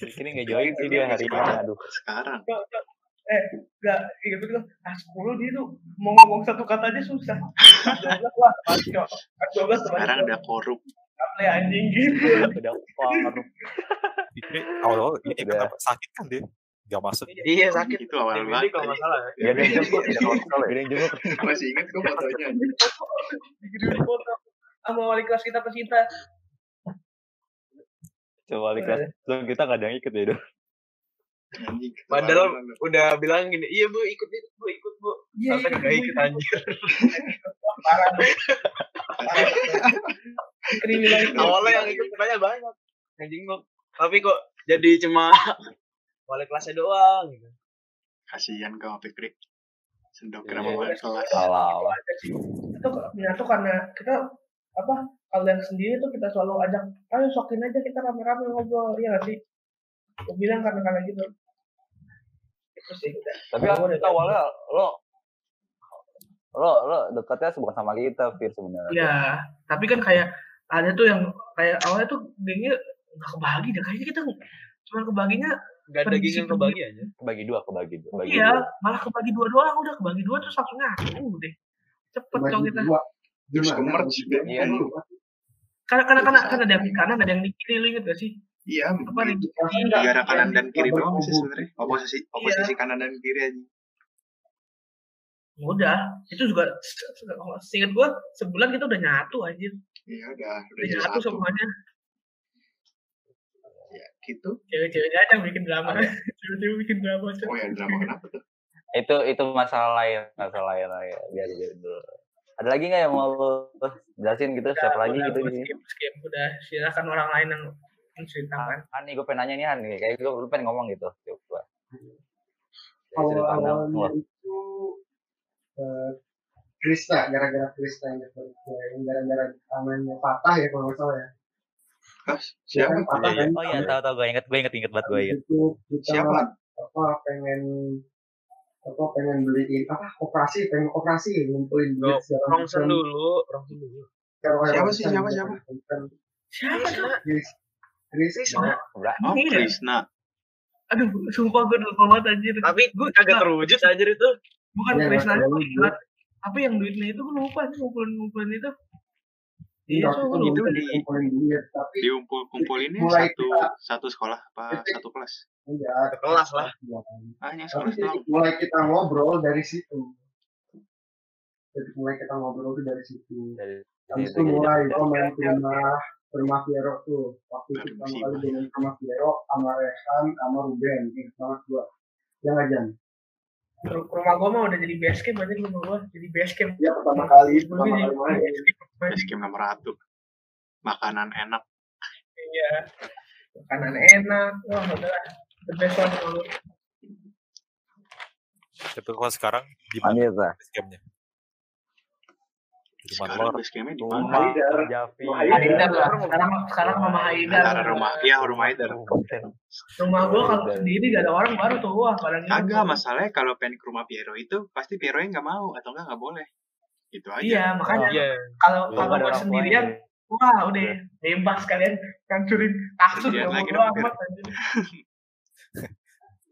Ini nggak join sih dia hari ini. Aduh. sekarang. Eh enggak iya betul ah 10 dia tuh mau ngomong satu kata aja susah 12 lah pasti kok 12 teman Sekarang udah korup. Play anjing gitu Udah. Ini awal-awal ini Udah. kenapa sakit kan dia? Gak masuk. Iya sakit. Itu awal banget. kalau nggak salah ya. Gak ada yang jemput. Gak ada yang jemput. Masih inget gue fotonya. dikirim foto sama wali kelas kita pecinta Coba balik kelas. Tuh, kita gak ada yang ikut ya. Duh. Anjing. Padahal udah bilang gini, iya bu ikut ikut bu ikut bu. Iya, nggak ikut anjir. parah Awalnya yang ikut banyak banyak. Anjing kok. Tapi kok jadi cuma wali kelasnya doang gitu. Kasihan kau Fikri. Sendok Iya. sama wali kelas. Salah. itu menyatu karena kita apa kalian sendiri tuh kita selalu ajak ayo sokin aja kita rame-rame ngobrol iya gak sih bilang karena karena gitu sih udah Tapi awalnya lo lo lo dekatnya bukan sama kita, Fir sebenarnya. Iya, tapi kan kayak ada tuh yang kayak awalnya tuh gengnya nggak kebagi deh. Kayaknya kita cuma kebaginya Gak ada geng yang kebagi aja. Kebagi dua, kebagi dua. Bagi iya, dua. malah kebagi dua doang udah kebagi dua terus langsung ngaku deh. Cepet cowok kita. dua. Terus juga. Iya. Karena karena karena karena ada yang di kanan ada yang di kiri lu inget gak sih? Iya, Apa nih? negara kanan dan kiri Iya. doang sih sebenarnya. Oposisi oposisi kanan dan kiri aja. udah itu juga seingat gue sebulan kita udah nyatu aja Iya udah udah nyatu satu. semuanya Ya gitu. cewek-ceweknya aja yang bikin drama cewek-cewek bikin drama Oh ya drama kenapa tuh? itu itu masalah lain masalah lain lagi biar biar dulu ada lagi nggak yang mau jelasin gitu siapa lagi gitu gua skip, skip. udah silakan orang lain yang menceritakan Han nih gue pengen nanya nih Han nih kayak gue lu pengen ngomong gitu coba awal awalnya itu eh, Krista gara-gara Krista yang yang gara-gara tangannya patah ya kalau nggak salah ya Hah, Dia siapa? kan patah Iya, iya. kan oh iya tahu tahu gue inget gue inget inget banget gue inget kita Siapa? apa pengen apa pengen beliin apa operasi pengen operasi ngumpulin duit segala Rongsen dulu, Rongsen dulu. Siapa sih, siapa, siapa? kan. Kan siapa Krishna Oh Iya. Krisna. aduh sumpah gue lupa banget anjir. Tapi gue kagak terwujud. anjir itu. bukan Iya, Krishna ingat apa yang duitnya itu? Gue lupa nih ngumpulin ngumpulin itu. Iya Waktu so itu di- tapi Diumpul kumpulinnya satu kita- satu sekolah apa Titik. satu kelas? enggak Kelas lah. Hanya tapi sekolah titik mulai kita ngobrol dari situ. Titik mulai kita ngobrol tuh dari situ. Dari Habis situ itu jadi mulai gue main rumah rumah Piero tuh. Waktu itu pertama kali ke rumah Piero sama Rehan sama Ruben. Ingat banget gue ya nggak Jan? Ru- rumah gue mah udah jadi base camp berarti rumah jadi base camp. Ya pertama kali. Gua pertama jadi kali main. base camp nomor satu. Makanan enak. iya. Makanan enak. Wah udah the best one. Selalu Tapi kalau sekarang di mana base campnya? Di Sekarang base campnya di Rumah mana? Haidar. Javi. Rumah Haidar lah sekarang sekarang rumah Haidar Antara rumah, iya rumah Haidar. rumah gue kalau sendiri gak ada orang baru tuh wah pada Kagak masalahnya kalau pengen ke rumah Piero itu pasti Piero yang nggak mau atau enggak nggak boleh. Gitu aja. iya makanya Iya. kalau kalau gue sendirian wah udah bebas kalian hancurin gak mau lagi amat.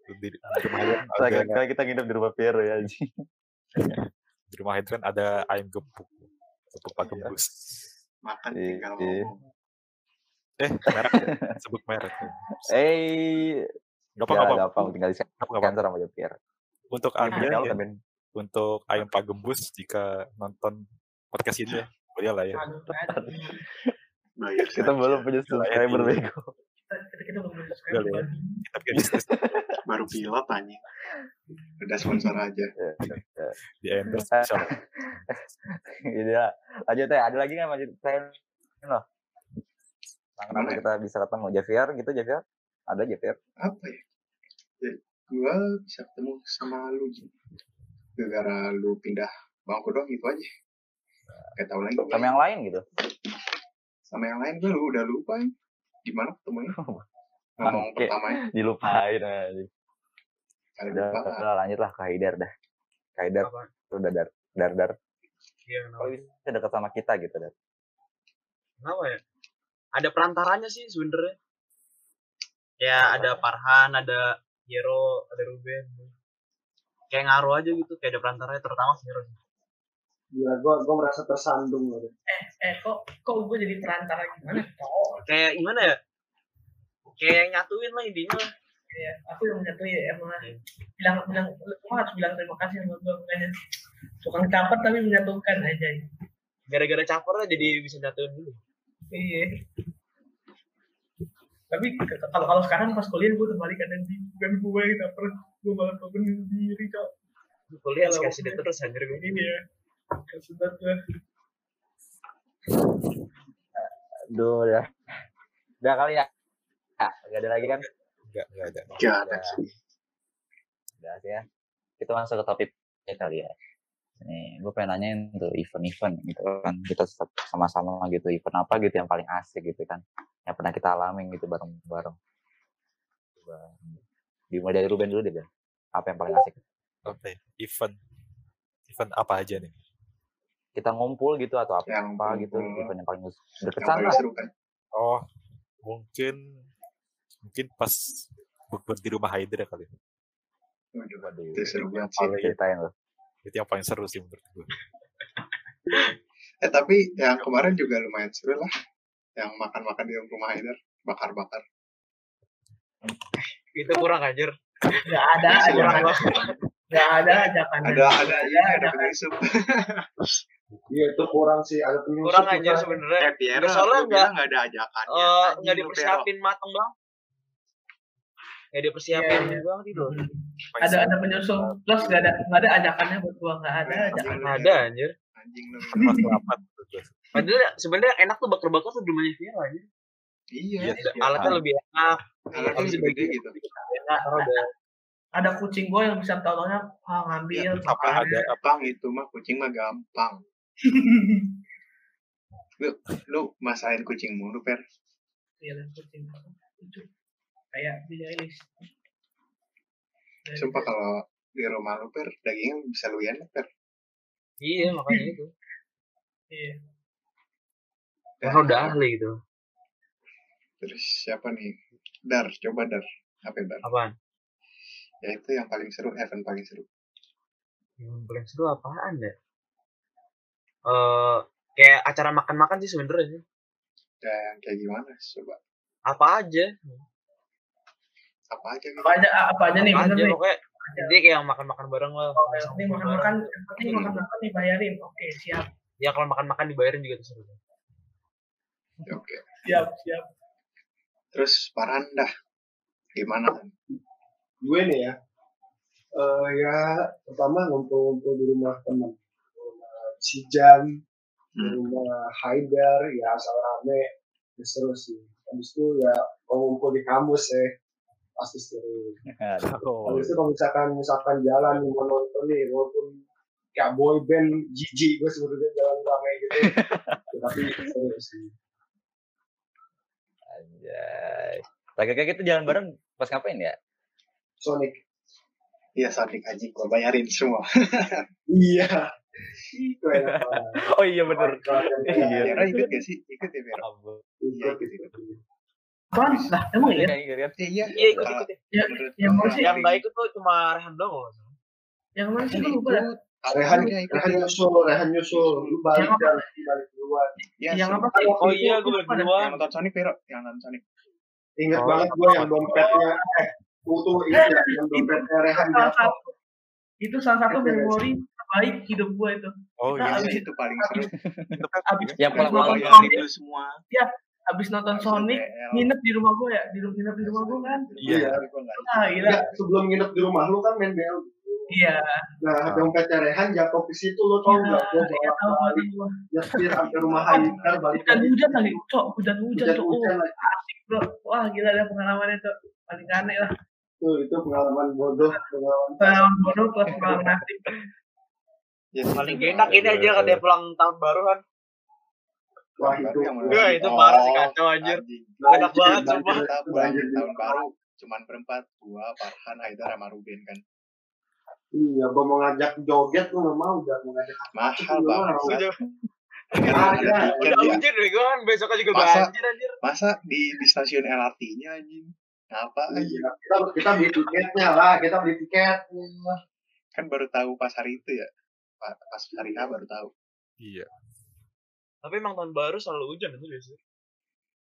Di, rumah kita nginep di rumah Piero ya anjing. di rumah Hydran ada ayam gepuk. Gepuk pak gembus. Makan Iya, tinggal iya. ngomong. Eh, merek. Sebut merek. Eh, Gak apa ya apa. gampang tinggal di Gak apa cancel sama Piero. Untuk Kalau anda ya, temen untuk ayam pak gembus jika nonton podcast ini ya, boleh lah ya. Kita belum punya subscriber Iya. bego. Kita kita kita belum subscribe ya. Kita punya bisnis baru pilot tanya. Udah sponsor aja. di endorse bisa. Gitu ya. Lanjut ya, ada lagi nggak lanjut saya loh. Nah, kenapa Mana? kita bisa ketemu Javier gitu Javier? Ada Javier? Apa ya? ya gua bisa ketemu sama lu gara-gara lu pindah bangku doang itu aja. Gak tau lagi. Sama yang lain gitu. sama yang lain gue lu udah lupa ya. Di mana ketemunya ngomong Bangke. pertamanya Dilupain aja. Udah, lupa udah lanjut lah ke Haidar dah. Ke Haidar. Apa? Lu udah dar dar dar. Iya, kenapa? Kalau bisa dekat sama kita gitu dar. Kenapa ya? Ada perantaranya sih sebenernya. Ya ada Farhan, ada Hero, ada Ruben. Kayak ngaruh aja gitu, kayak ada perantaranya terutama si Hero. Gila, gue gue merasa tersandung loh. eh kok kok gue jadi perantara gimana cowok Kayak gimana ya? Kayak nyatuin lah intinya lah. ya aku yang menyatu ya emang bilang bilang lu harus bilang terima kasih sama gue makanya tukang caper tapi menyatukan aja Gara-gara caper lah jadi bisa nyatuin dulu. iya tapi kalau kalau sekarang pas kuliah gue terbalik kan nanti bukan gue yang caper gue malah caper sendiri cok Kuliah kasih dia terus anjir gue. ini ya sudah gue Duh udah. Udah kali ya. Ah, gak ada lagi kan? Enggak, enggak ada. gak ada Udah sih ya. Kita masuk ke topik kali ya. Nih, gue pengen nanyain tuh event-event gitu kan. Kita sama-sama gitu event apa gitu yang paling asik gitu kan. Yang pernah kita alami gitu bareng-bareng. Dimulai dari Ruben dulu deh, Ben. Apa yang paling asik? Oke, event. Event apa aja nih? Kita ngumpul gitu atau apa, yang apa gitu kumpul, event yang paling berkesan lah. kan Oh, mungkin mungkin pas bukber di rumah Hydra kali. Waduh, Waduh, itu seru banget sih Paling ceritain loh. Itu yang paling seru sih menurut gue. eh tapi yang kemarin juga lumayan seru lah yang makan-makan di rumah Haidar bakar-bakar Itu kurang anjir. nggak ada kurang. Nggak ada ajakan. Ada ada ini ada penyusup. Iya itu kurang sih ada penyusup. kurang aja sebenarnya Eh Piero, Nggak, soalnya lu nggak- bilang nggak ada ajakannya. Eh, Anjing nggak lu, Piero. dipersiapin mateng bang nggak dipersiapin Iya, iya. bang gitu Hmm. Ada ada penyusul plus nggak ada nggak ada ajakannya buat gua nggak ada ajakan. ada Piero. anjir Anjing lu. Padahal sebenarnya enak tuh bakar-bakar tuh di rumahnya Vira aja Iya. Iya, iya. alatnya lebih enak Alatnya lebih gede gitu. enak Ada kucing gua yang bisa tolongnya ah, ngambil. Ya, apa ada Gampang itu mah kucing mah gampang. Lu lu masain kucing mulu, Per. Iya dan kucing. Lucu. Kayak Billie Eilish. Sumpah kalau di rumah lu, Per, dagingnya bisa lu enak, Per. iya makanya itu Iya. karena udah ahli gitu Terus siapa nih? Dar, coba Dar. Apa Dar? apaan Ya itu yang paling seru, event paling seru. yang paling seru apaan ya eh kayak acara makan-makan sih sebenarnya sih Dan kayak gimana? Coba. apa aja Apa aja gitu? Apa aja apa aja nih apa aja nih. pokoknya dia kayak makan-makan bareng lah Oke, yang penting makan-makan, yang penting makan-makan dibayarin. Oke, siap. ya kalau makan-makan dibayarin juga tuh seru Ya, Oke. Siap, siap. Terus Farhan dah. Gimana? Gue nih ya. eh ya pertama ngumpul-ngumpul di rumah teman. Si Jan, di Hmm. rumah Haidar, ya asal rame. Ya, seru sih. Habis itu ya kalau ngumpul di kampus ya pasti seru. Habis itu kalau misalkan misalkan jalan mau nonton nih walaupun kayak boy band jijik gue sebenarnya jalan rame gitu. Ya, tapi seru sih. Anjay. Terakhir kita jalan bareng pas ngapain ya? Sonic. Iya, Sonic anjing gua bayarin semua. Iya. Oh iya bener. Iya. Ikut gak sih? Ikut ya? Ampun. Iya, ikut, ikut. Apaan? Lah, emang iya? Kayak gitu kan. Iya, iya ikut ikut ya. Ya, yang mana sih? yang baik itu cuma Rehan doang. Yang mana sih? Kan Gue lupa Rehan? Rehan nyusul, Rehan nyusul. Lu balik Yang apa? dan balik duluan. Ya, Yang apa sih? oh iya gue lupa dah. berdua Yang nonton Sonic. Yang nonton Sonic. Ingat Oh, banget gue yang dompetnya, eh, tuh tuh itu ya, yang dompetnya Rehan jatuh. Itu salah satu memori terbaik hidup gue itu. oh Kita iya. abis- Itu paling seru. Abis Yang abis pulang nonton malam Yang Sonic, itu semua. abis nonton Sonic, BL. nginep di rumah gue ya, di nginep di rumah gue kan. Iya. Gua nggak Ah, gila. Ya, sebelum nginep di rumah lu kan main BL. Iya. Nah, dompetnya Rehan jatuh ke situ lu tau Iya, nggak? Gue iya tahu balik gue. nyetir sampai rumah Haidar balik Hujan lagi. hujan lagi, cok. Hujan hujan cok. hujan Oh, asik bro. Wah gila deh pengalamannya tuh. Paling aneh lah. Tuh itu pengalaman bodoh, pengalaman Pengalaman bodoh plus pengalaman asik. Ya, paling enak ini Iya, aja iya. katanya pulang tahun baru kan Wah itu. Wah, itu parah sih, kacau, anjir. Enak banget, sumpah. Kita pulang tahun baru cuman berempat gua Farhan Haidar sama Ruben kan Iya, gue mau ngajak joget lu nggak mau, udah mau ngajak mahal banget. Sat. Udah tiket ya. hujan deh gue kan juga Masa? banjir anjir masa di di stasiun LRT-nya anjing anjing Iya, kita kita beli tiketnya lah, kita beli tiketnya. kan baru tahu pas hari itu ya pas hari H baru tahu Iya. tapi emang tahun baru selalu hujan itu biasanya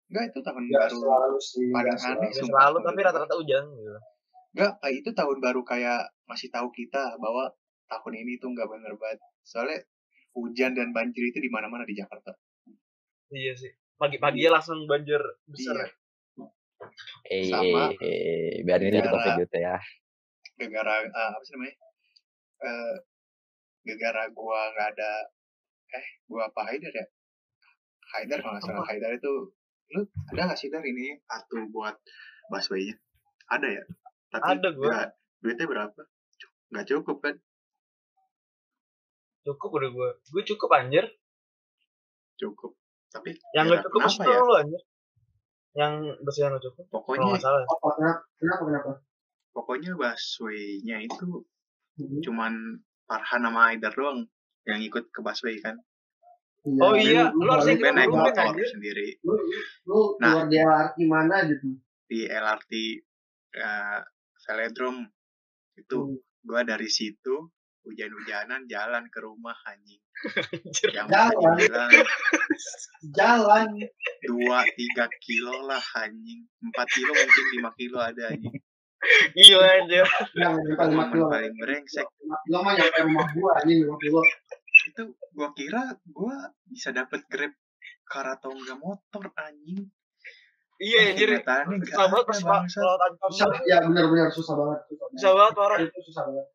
enggak itu tahun Nggak baru selalu sih. selalu. aneh Ya, selalu tahun tapi rata-rata hujan gitu enggak kayak itu tahun baru kayak masih tahu kita bahwa tahun ini tuh nggak bener banget soalnya hujan dan banjir itu di mana-mana di Jakarta iya sih pagi-paginya langsung banjir besar iya ya. Eh, Sama. eh, eh, biarin Gara- topik gitu ya. gara-gara ah, apa sih namanya eh gara-gara gua nggak ada eh gua apa Haidar ya? Haidar kalau nggak salah. Haidar itu lu ada nggak sih Dar ini kartu buat busway-nya? Ada ya? Tapi Ada gua. nggak- duitnya berapa? Nggak cukup kan? Cukup udah gue gue cukup anjir. Cukup. Tapi yang ya, gak cukup itu ya? lu anjir. Yang bus yang gak cukup pokoknya nggak salah. Apa kenapa? Kenapa kenapa? pokoknya busway-nya itu Hmm. cuman Farhan sama Haidar doang yang ikut ke busway kan Oh iya, lu, harus ikut naik motor anjir. sendiri lu, lu Nah. keluar di LRT mana gitu? di LRT uh, Velodrome itu Hmm. gua dari situ hujan-hujanan jalan ke rumah anjing yang Jalan. bilang Jalan. dua tiga kilo lah anjing empat kilo mungkin lima kilo ada anjing Gila aja. yang momen kilo paling brengsek. Kilo mah nyampe rumah gua ini lima kilo itu gua kira gua bisa dapet grab enggak motor anjing. Iya anjir. Susah banget pas susah ya benar-benar susah banget susah Susah banget parah. itu susah banget.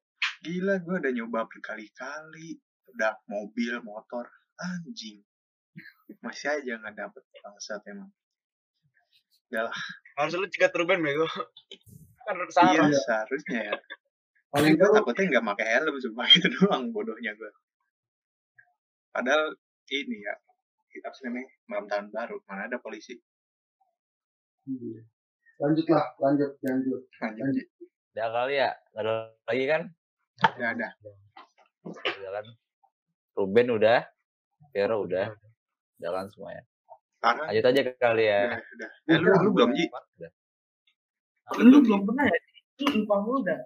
Gila gua udah nyoba berkali-kali. Udah mobil motor anjing. Masih aja nggak dapet bangsat emang. Udah lah. Harus lu cegat Ruben bego. Kan iya salah. seharusnya ya paling enggak lu takutnya nggak pakai helm sumpah itu doang bodohnya gua padahal ini ya apa sih namanya malam tahun baru mana ada polisi Iya. lanjut lah lanjut lanjut anjing Udah kali ya, nggak ada lagi kan? udah ada Udah kan? Ruben udah, Vero udah, kan semuanya. Lanjut aja kali ya. udah udah eh lu, lu belum ji Udah. Lu belum pernah ya? Lu lupa mulu dah.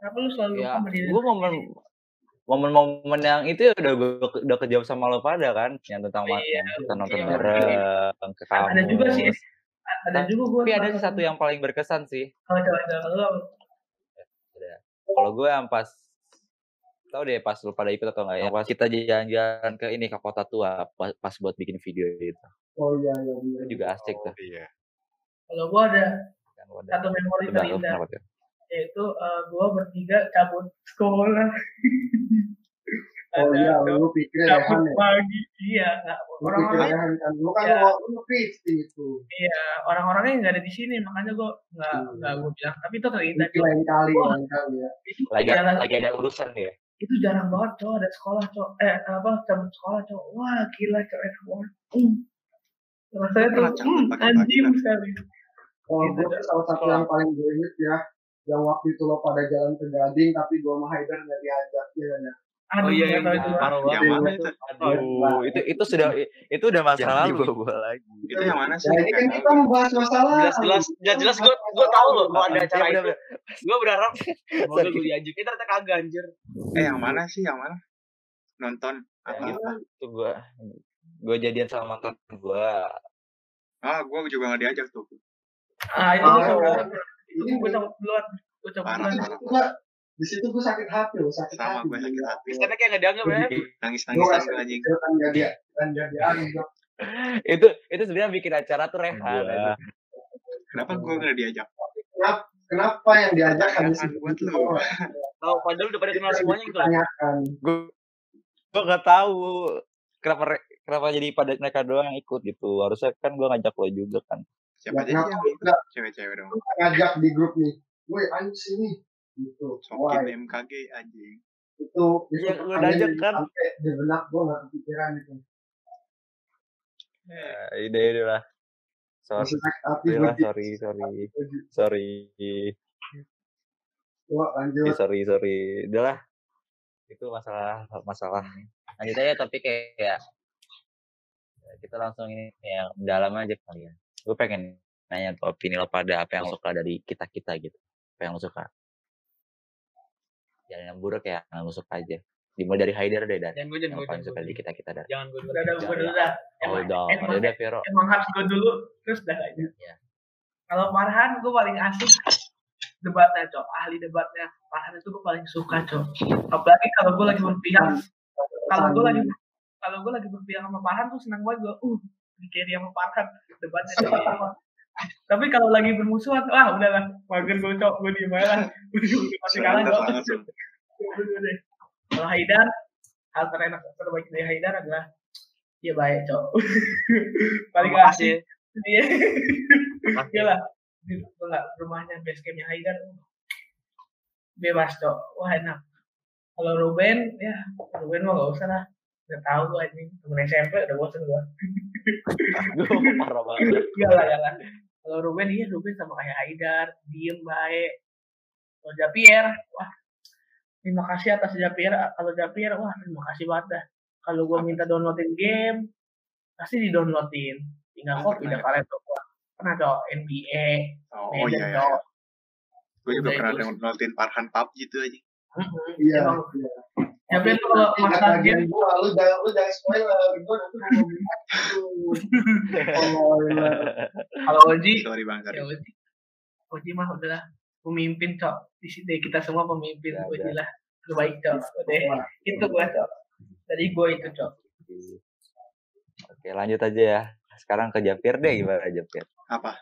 Kenapa lu selalu lupa Ya, sama diri gue momen momen-momen yang itu ya udah gue udah kejawab sama lo pada kan, yang tentang Iya, yang kita nonton iya. bareng ke kampus. Ada juga sih. Ada juga gua. Tapi ada sih satu yang paling berkesan sih. Kalau coba coba lu Kalau gue yang pas tau deh pas lu pada ikut atau enggak ya pas kita jalan-jalan ke ini ke kota tua pas, pas buat bikin video itu oh iya iya iya itu juga asik tuh Iya. Kalau gua ada kan wadah. satu memori terindah yaitu eh, gua bertiga cabut sekolah. oh Ada iya lu Rehan ya pagi. Iya, nggak lu pikir orang-orangnya kan lu kan Ya. mau lu itu iya orang-orangnya nggak ada di sini makanya gua nggak Hmm. nggak gua bilang tapi itu terindah itu lain kali lain kali ya itu lagi jalan lagi ada urusan ya itu jarang banget cowok ada sekolah cowok eh apa cabut sekolah cowok wah gila cowok enak banget hmm. rasanya tuh hmm, anjing kan? sekali kalau Gitu, gue salah satu Sekolah. yang paling gue inget ya yang waktu itu lo pada jalan ke Gading tapi gue sama Haidar nggak diajak ya ya aduh Oh iya, tahu yang itu. Parah yang banget. mana itu? aduh itu itu sudah itu udah masa Jangan lalu dibawa lagi. itu yang mana sih? Ya ini kan kita membahas masalah. Jelas-jelas, jelas-jelas gue gue tahu loh kalau ada acara Ya, itu. Gue berharap semoga gue diajakin ternyata kagak anjir. eh yang mana sih? Yang mana? Nonton. Apa? Yang itu itu gua gua jadian sama mantan gua. Ah gua juga nggak diajak tuh ah itu gua Oh. cabut ini gua cabut duluan. Gua cabut Parah. duluan. Gue di situ gue sakit hati loh sakit sama hati. gue sakit hati. Kesannya kayak nggak dianggap ya. nangis gue nangisan rasa gue anjing. itu kan jadi kan jadi anjing. Itu itu sebenarnya bikin acara tuh rehat. Kenapa gue nggak diajak? Kenapa kenapa yang diajak hanya Pertanyaan si buat lu. Tahu padahal udah pada kenal semuanya gitu. tanyakan gua gua nggak tahu kenapa re- kenapa jadi pada mereka doang yang ikut gitu. Harusnya kan gua ngajak lo juga kan siapa aja Ya, sih yang enggak? cewek-cewek dong ngajak di grup nih. Gue anjing sini gitu. Wah sokin MKG anjing. Itu itu Iya, gua pertanyaan ngajak kan. di benak gue nggak kepikiran itu. Ya, ide ide lah. Sorry. Gue lah sorry sorry. Sorry. Gue lanjut. Eh, sorry sorry. Udah lah. Itu masalah masalah. Lanjut aja tapi kayak ya, kita langsung ini yang dalam aja kali ya gue pengen nanya tuh opini lo pada apa yang lo suka dari kita kita gitu apa yang lo suka? Yang yang buruk ya yang lo suka aja. Dimulai dari Haidar deh dan Jangan gue jangan yang gue paling jangan suka dari gue. kita kita dan Jangan gue dulu. udah Jangan. dulu dah. Oh emang, dong emang, udah Vero. emang harus gua dulu terus dah aja. Iya. kalau Farhan gua paling asik debatnya cok. Ahli debatnya. Farhan itu gua paling suka cok. Apalagi kalau gua lagi berpihak. Kalau gue lagi kalau gue lagi berpihak sama Farhan tuh senang banget gue uh di carry sama Farhan debatnya gitu. tapi kalau lagi bermusuhan wah udahlah. Mager gue cok. Gue diem aja lah. Kalah gue kalau Haidar hal terenak terbaik dari Haidar adalah dia baik cok. Paling asik. Kasih. dia. Iya lah rumahnya base campnya Haidar. Bebas cok. Wah enak. Kalau Ruben ya Ruben mah gak usah lah udah tahu gue anjing temen SMP udah bosen gue Aduh, parah banget Gak lah, gak lah. Kalau Ruben, iya Ruben sama kayak Haidar, diem baik. Kalau Japier, wah, terima kasih atas Japier. Kalau Japier, wah, terima kasih banget dah. Kalau gue minta downloadin game, pasti di-downloadin. Tinggal Ah, kok pindah ya? kalian tuh gua. Pernah dong, NBA, oh, oh Madden iya iya dong. gue juga pernah downloadin Farhan PUBG itu aja iya. Emang, iya. Japier tuh kalau Ingat masalah bagian game, gua lu jangan lu jangan spoiler gua nanti mau kalau Oji, sorry bang ya Oji. Oji mah udahlah pemimpin cok. Di sini kita semua pemimpin Ya, Oji lah. Terbaik cok. Udah. itu gua cok. Dari gua itu cok. Oke, lanjut aja ya. Sekarang ke Japir deh gimana Japir? Apa?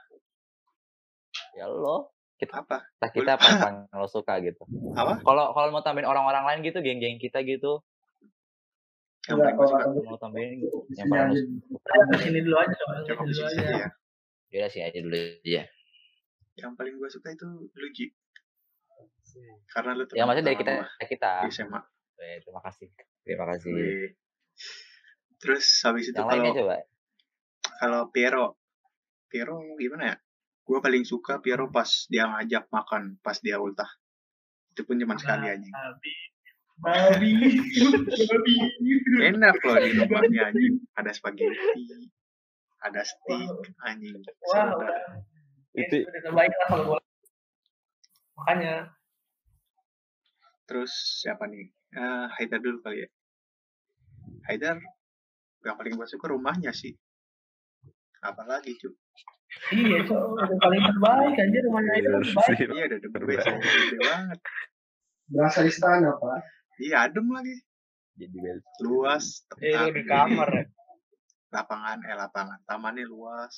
Ya lo, Apa? kita kita apa yang lo suka gitu. Apa? Kalau kalau mau tambahin orang-orang lain gitu, geng-geng kita gitu, Yang Enggak, paling gue kalau suka. mau tambahin yang paling. Udah, sini dulu aja yang Cukup sini dulu aja ya. Ya sih aja dulu ya. Yang paling gue suka itu Luigi. Karena lu Ya maksudnya dari kita kita. di SMA. Eh, terima kasih. Terima kasih. Wih. Terus habis itu Yang kalau coba. kalau Piero, Piero gimana ya? Gue paling suka Piero pas dia ngajak makan, pas dia ultah. Itu pun cuma sekali aja. babi babi babi Enak loh di rumahnya anjing. Ada spaghetti, ada steak, anjing. wah Seru dah. udah Itu udah terbaik lah kalau gua makanya Terus siapa nih? Eh Haidar dulu kali ya. Haidar, yang paling gue suka rumahnya sih. Apalagi cu. Iya cok udah paling terbaik aja rumahnya itu udah terbaik Iya udah the best, gede banget. Berasa istana, Pak. Iya adem lagi. jadi Luas, Eh, tempat di kamar ya. lapangan eh lapangan tamannya luas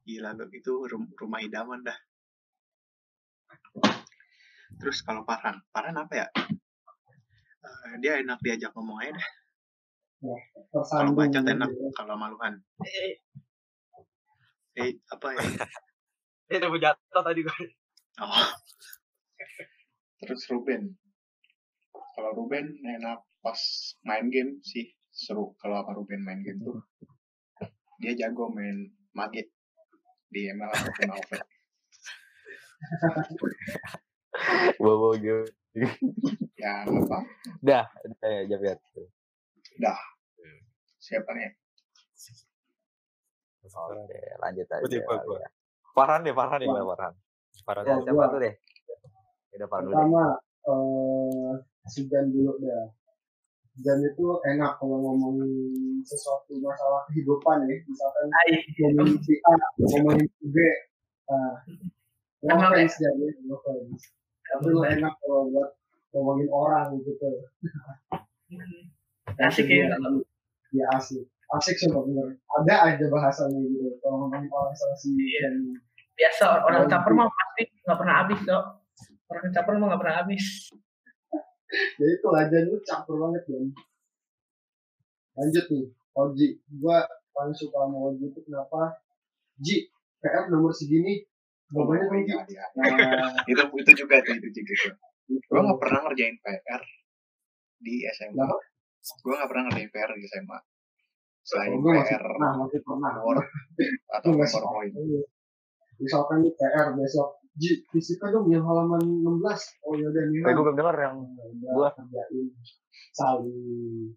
gila lu itu rum- rumah idaman dah terus kalau Farhan Farhan apa ya Eh, dia enak diajak ngomong aja dah kalau Tersambung. bacot enak gitu. kalau maluhan eh apa ya? Eh, udah mau jatuh tadi gue. oh. Terus Ruben. Kalau Ruben enak pas main game sih seru. Kalau apa Ruben main game tuh dia jago main mage di ML ataupun AoV Wow, wow, gitu. ya apa. Dah, udah ya Japir. siapa nih Oke, lanjut aja. Deh, gua, ya. Farhan deh, Farhan deh, gimana Farhan? Farhan Ya, siapa tuh deh? Udah Farhan dulu deh. Pertama, eh si Jan dulu dah. Jan itu enak kalau ngomongin sesuatu masalah kehidupan ya. Misalkan ngomongin si A, ngomongin si B. Nah, no Emang offense ya, no offense. Tapi lu enak kalau buat ngomongin orang gitu. asik ya Ya asik. Asik sumpah bener. Ada aja bahasanya gitu. Kalau ngomongin orang sama si biasa orang caper mah pasti nggak pernah habis cok orang caper mah nggak pernah habis. Ya itu lah Jan lu campur banget Jan lanjut nih Oji. Gua paling suka sama Oji itu kenapa? Ji PR nomor segini. Jawabannya Oh, kan Ji iya, iya. nah itu itu juga tuh itu juga tuh. Gue nggak pernah ngerjain PR di SMA gue nggak pernah ngerjain PR di SMA selain gue masih PR pernah masih pernah Word atau Itu masih PowerPoint Iya. misalkan nih PR besok Ji fisika dong yang halaman 16 oh yaudah nih Kayak gue belum denger yang udah gua. kerjain saling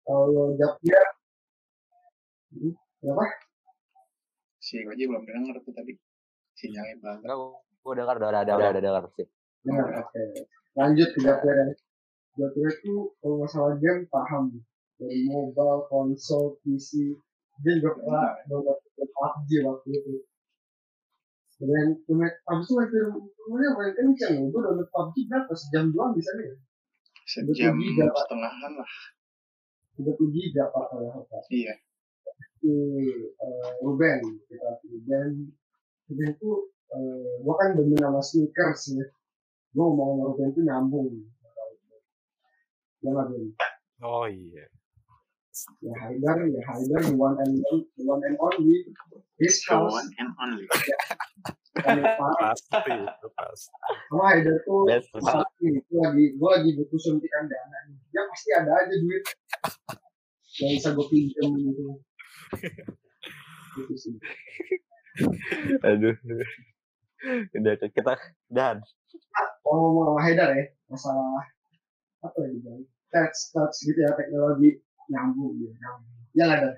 kalau Japir Hmm, kenapa si gue aja belum denger tuh tadi sinyalnya banget enggak gue dengar udah ada udah ada dengar sih. Benar, oke. Lanjut ke Japir ya. Japir itu kalau nggak salah game paham. Dari mobile, konsol, PC. Dia juga pernah download PUBG waktu itu. Dan cuma abis itu Japir kemudian main kenceng. Gue download PUBG berapa? Sejam doang bisa nih. sejam setengahan lah 30 giga Pak. kalau apa. iya Si eh, Ruben. Kita Ruben. Ruben itu eh, gue kan demen sama sneakers ya. Gue mau Ruben itu nyambung. Ya nggak Ben? Oh iya. Ya Haidar ya Haidar the one and only the one and only his the house. one and only. Pasti, itu pasti. sama Haidar tuh saat ini gue lagi gue lagi butuh suntikan dana nih. ya pasti ada aja duit. Yang bisa gue pinjam gitu. Gitu sih. Aduh. Udah kita dan. Kalau ngomong sama Haidar ya masalah apa ya touch touch gitu ya teknologi nyambung ya nyambung ya nggak ada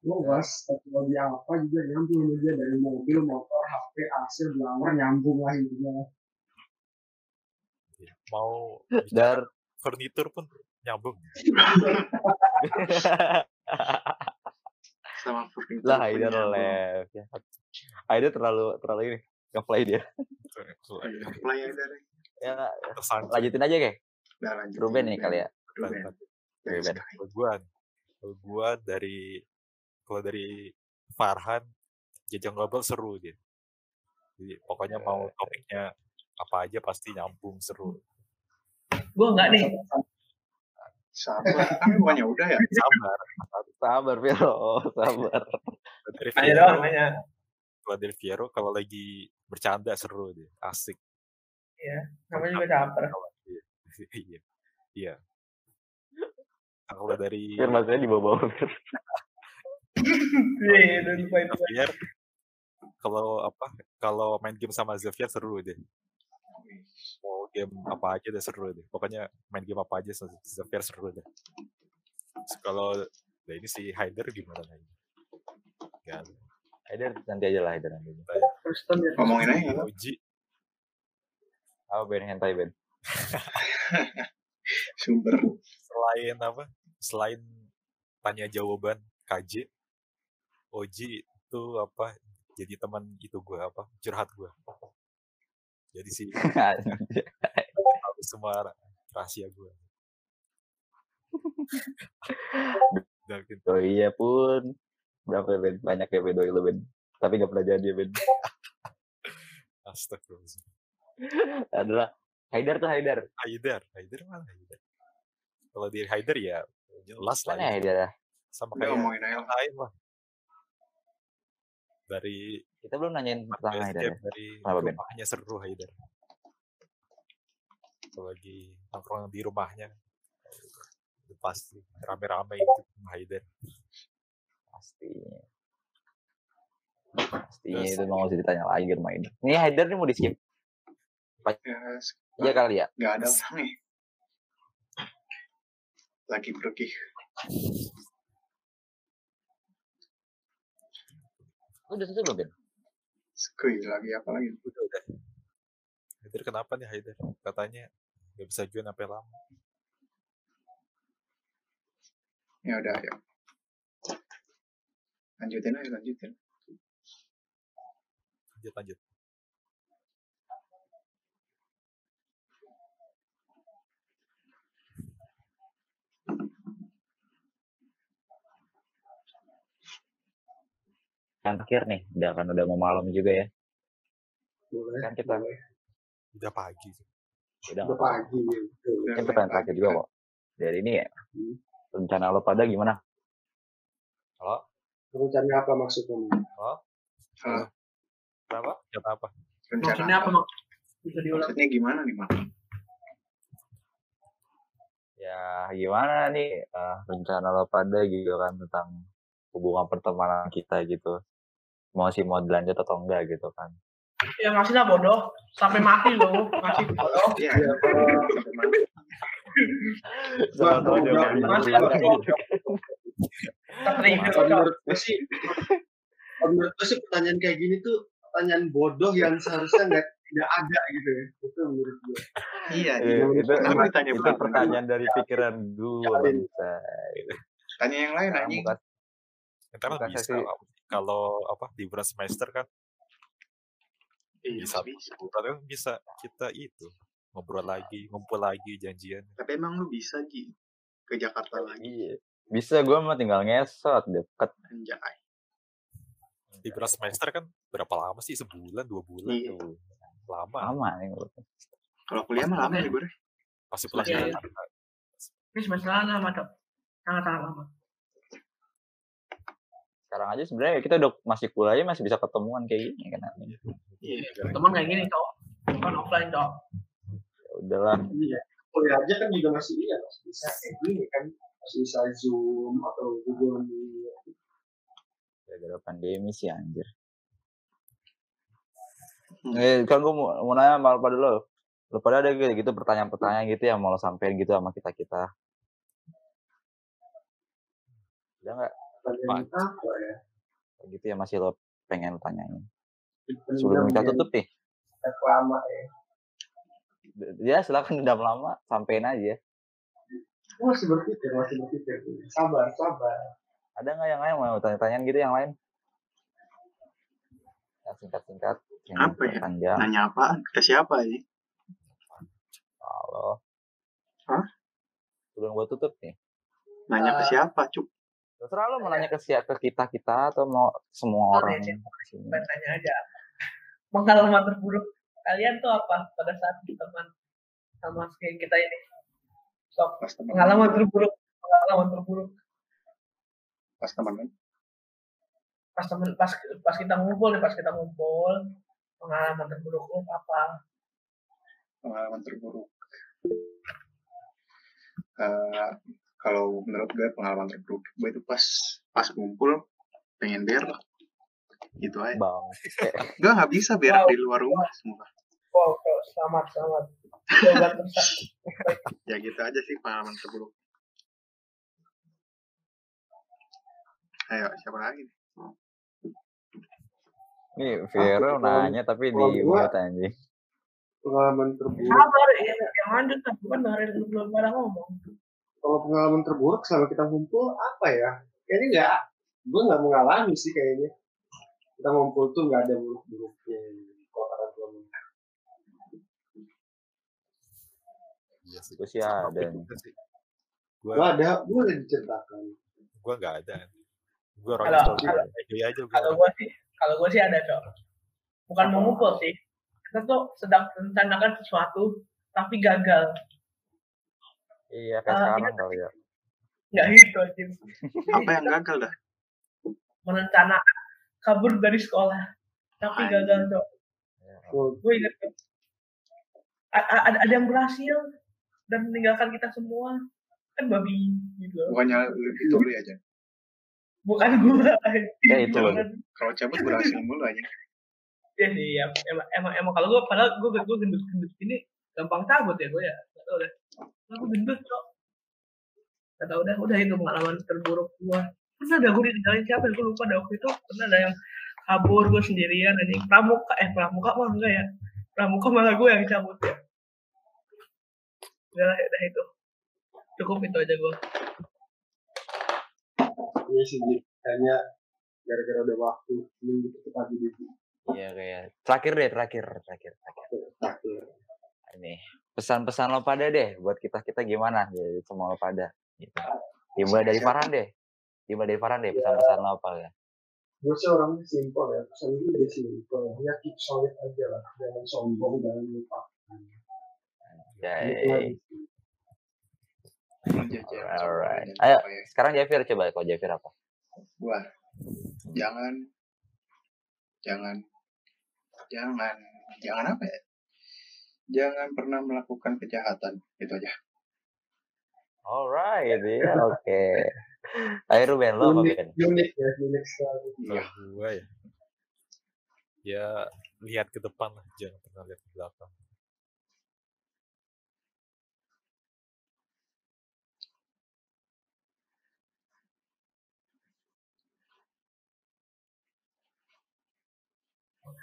gue bahas teknologi apa juga nyambung dia dari mobil motor HP AC blower nyambung lah intinya Mau dar furnitur pun nyambung. sama Furniture Lah gua. left. Ya. Haidar terlalu terlalu ini nge-play dia. Ayo, Play Haidar. Ya lanjutin aja kayak lanjut. Ruben nih kali ya. Ruben. Ruben. Kalau gua, kalau gua dari kalau dari Farhan, Jajang Global seru dia. Jadi pokoknya mau topiknya apa aja pasti nyambung seru. Gue enggak nih. Sabar. Kan bukannya udah ya? Sabar. Sabar Viro, sabar. Kalau Dari Ayo Fiero, dong, nanya. kalau dari lagi bercanda seru dia, asik. Namanya juga caper. Iya. Iya. Kalau dari Fir maksudnya di bawah-bawah Fir. Iya. Xavier, kalau apa? Kalau main game sama Xavier seru deh. Mau game apa aja deh seru deh. Pokoknya main game apa aja sama Xavier seru deh. Kalau nah ini si Haider gimana nih? Gak ada. Haidar nanti aja lah Haidar nanti. Ya. Ngomongin aja. Uji Oh Ben hentai Ben. Sumber. selain apa? Selain tanya jawaban KJ, Oji itu apa? Jadi teman itu gue apa? Curhat gue. Jadi si tahu semua ra- rahasia gue. Gitu. oh iya pun berapa Ben? Banyak ya Ben doi lu Ben. Tapi gak pernah jadi ya Ben. Astagfirullahaladzim. Adalah Haidar tuh Haidar. Haidar, Haidar mana Haidar? Kalau di Haidar ya jelas lah Mana ya ya. Haidar ya? sama kayak ngomongin yang lain lah. Dari Kita belum nanyain tentang Haidar ya. escape dari Kenapa, Ben? rumahnya seru Haidar. Lagi nongkrong di rumahnya itu pasti rame-rame itu sama Haidar. Pastinya. Pastinya Terus- itu mau usah ditanya lagi rumah Haidar. Ini Haidar nih mau di skip Ya, aja kali ya. nggak ada orangnya. Lagi pergi. Udah selesai belum Ben? Skuy lagi apa lagi? Udah udah. Kenapa nih Haidar? Katanya nggak bisa join sampai lama. Ya udah ya. Lanjutin aja lanjutin. Lanjut lanjut. Kan terakhir nih, udah kan udah mau malam juga ya. Boleh. Kan kita boleh. Udah pagi. udah Udah pagi. ya, kan main pertanyaan terakhir juga kok. Dari ini ya, Hmm. rencana lo pada gimana? Halo? Rencana apa maksudnya? Hah? Kenapa? Kata apa? Rencana Maksudnya apa? Bisa diulang. Maksudnya gimana nih, Mak? Ya gimana nih eh, rencana lo pada gitu kan tentang hubungan pertemanan kita gitu. Mau sih mau dilanjut atau enggak gitu kan. Ya ngasih lah bodoh. Sampai mati lo. Ngasih bodoh. Iya, Ya, aja masih bodoh. Terima kalau menurut gue sih, menurut gue sih pertanyaan kayak gini tuh pertanyaan bodoh yang seharusnya nggak tidak ada gitu ya. Itu menurut gue. iya. Eh, iya. itu, itu, pertanyaan dari pikiran gue. Tanya yang lain anjing. bukan Ntar Bukan bisa sesi-. Kalau apa di bulan semester kan Iya, bisa bisa. bulan kan bisa kita itu ngobrol lagi, ngumpul lagi, janjian. Tapi emang lu bisa, Ji. Ke Jakarta lagi. Iya. Bisa gue mah tinggal ngesot deket. Anjay. Di bulan semester kan berapa lama sih? Sebulan, dua bulan? Iya. tuh. Lama. Lama nih gue. Kalau kuliah mah lama liburnya. Pasti Iya, pelajaran. iya. Ini semester lama, Dok. Sangat-sangat lama. Sekarang aja sebenarnya kita udah masih kuliah masih bisa ketemuan kayak gini kan. Iya. Teman kayak gini, Dok. Bukan offline, Dok. Ya udahlah. Iya. Kuliah aja kan juga masih iya masih bisa kayak gini kan. Masih bisa Zoom atau Google Meet. Gara-gara pandemi sih anjir. Hmm. Eh, kan gue mau, mau nanya sama lo pada lo. Lo pada ada gitu, gitu pertanyaan-pertanyaan gitu yang mau lo sampein gitu sama kita-kita. Ada nggak Pertanyaan apa ya? gitu ya masih lo pengen tanyain? Sebelum kita ya, tutup nih. lama ya. Ya silakan dendam lama, sampein aja. Masih berpikir, masih berpikir. Sabar, sabar. Ada nggak yang lain mau tanya-tanya gitu yang lain? Yang singkat-singkat. Yang Apa ya? Panjang. Nanya apaan? Ke siapa ya? Halo. Hah? Belum gua tutup nih. Nanya ke Eh, siapa, Cuk? Terserah lo mau nanya ke siapa ke kita kita atau mau semua Oh, orang iya, tanya aja. Pengalaman terburuk kalian tuh apa pada saat teman sama kayak kita ini? Sok, Pas teman. pengalaman terburuk, pengalaman terburuk Pas teman kan? pas temen pas pas kita ngumpul nih pas kita ngumpul pengalaman terburuk lu apa Pengalaman terburuk. Eh, kalau menurut gue pengalaman terburuk gue itu pas pas ngumpul pengen berak gitu aja. Bang. gue nggak bisa berak Wow. di luar rumah semua wow selamat selamat. Ya gitu aja sih pengalaman terburuk. Ayo siapa lagi? Nih? Nih Vero Aku nanya tapi di mute anjing. pengalaman terburuk. Sabar ya, yang lanjut kan bukan lu belum pada ngomong kalau pengalaman terburuk selama kita ngumpul apa ya? Kayaknya nggak gue nggak mengalami sih kayaknya. Kita ngumpul tuh nggak ada buruk-buruknya kalau kata gue Iya sih. Gue sih ada. gue ada gue udah diceritakan. Gua nggak ada. Gua Kalau- orangnya selalu kalau- enjoy aja gua. kalau gua sih kalau gua sih ada cok. Bukan mau ngumpul sih. Kita tuh sedang merencanakan sesuatu tapi gagal Iya kayak Ah, sekarang kali ya. nggak gitu aja apa yang gagal dah? merencanakan kabur dari sekolah tapi Anjing. gagal cok Gua- gue a- ada, ada yang berhasil dan meninggalkan kita semua. Kan babi gitu. Bukannya itu lu aja? Bukan gua. Ya, itu. Kalau cabut berhasil mulu aja. Iya sih ya, emang emang emang kalau gua padahal gua gua gendut gendut ini gampang cabut ya gua ya. Nggak tahu deh aku gendut kok nggak tahu dah udah itu pengalaman terburuk gua. Pernah ada gua ditinggalin siapa ya? Gua lupa dah waktu itu. Pernah ada yang kabur gua sendirian anjing pramuka eh pramuka mah enggak ya? Pramuka malah gua yang cabut ya. Udah udah itu. Cukup itu aja gua. Iya sih kayaknya gara-gara udah waktu minggu tutup aja gitu Iya kayak terakhir deh terakhir terakhir terakhir. terakhir. Ini pesan-pesan lo pada deh buat kita kita gimana ya semua lo pada. Gitu. Dimulai dari Farhan deh. Dimulai dari Farhan deh pesan-pesan lo apa ya? gue sih orangnya simpel ya pesan gue juga simpel ya keep solid aja lah jangan sombong jangan lupa Ya, Alright. Ayo. sekarang Javir coba kok Javir apa? gua jangan jangan jangan jangan apa ya jangan pernah melakukan kejahatan itu aja Alright, ya oke. Ayo Ruben lo apa Ben? unik ya unik sekali gua ya. Ya lihat ke depan lah, jangan pernah lihat ke belakang.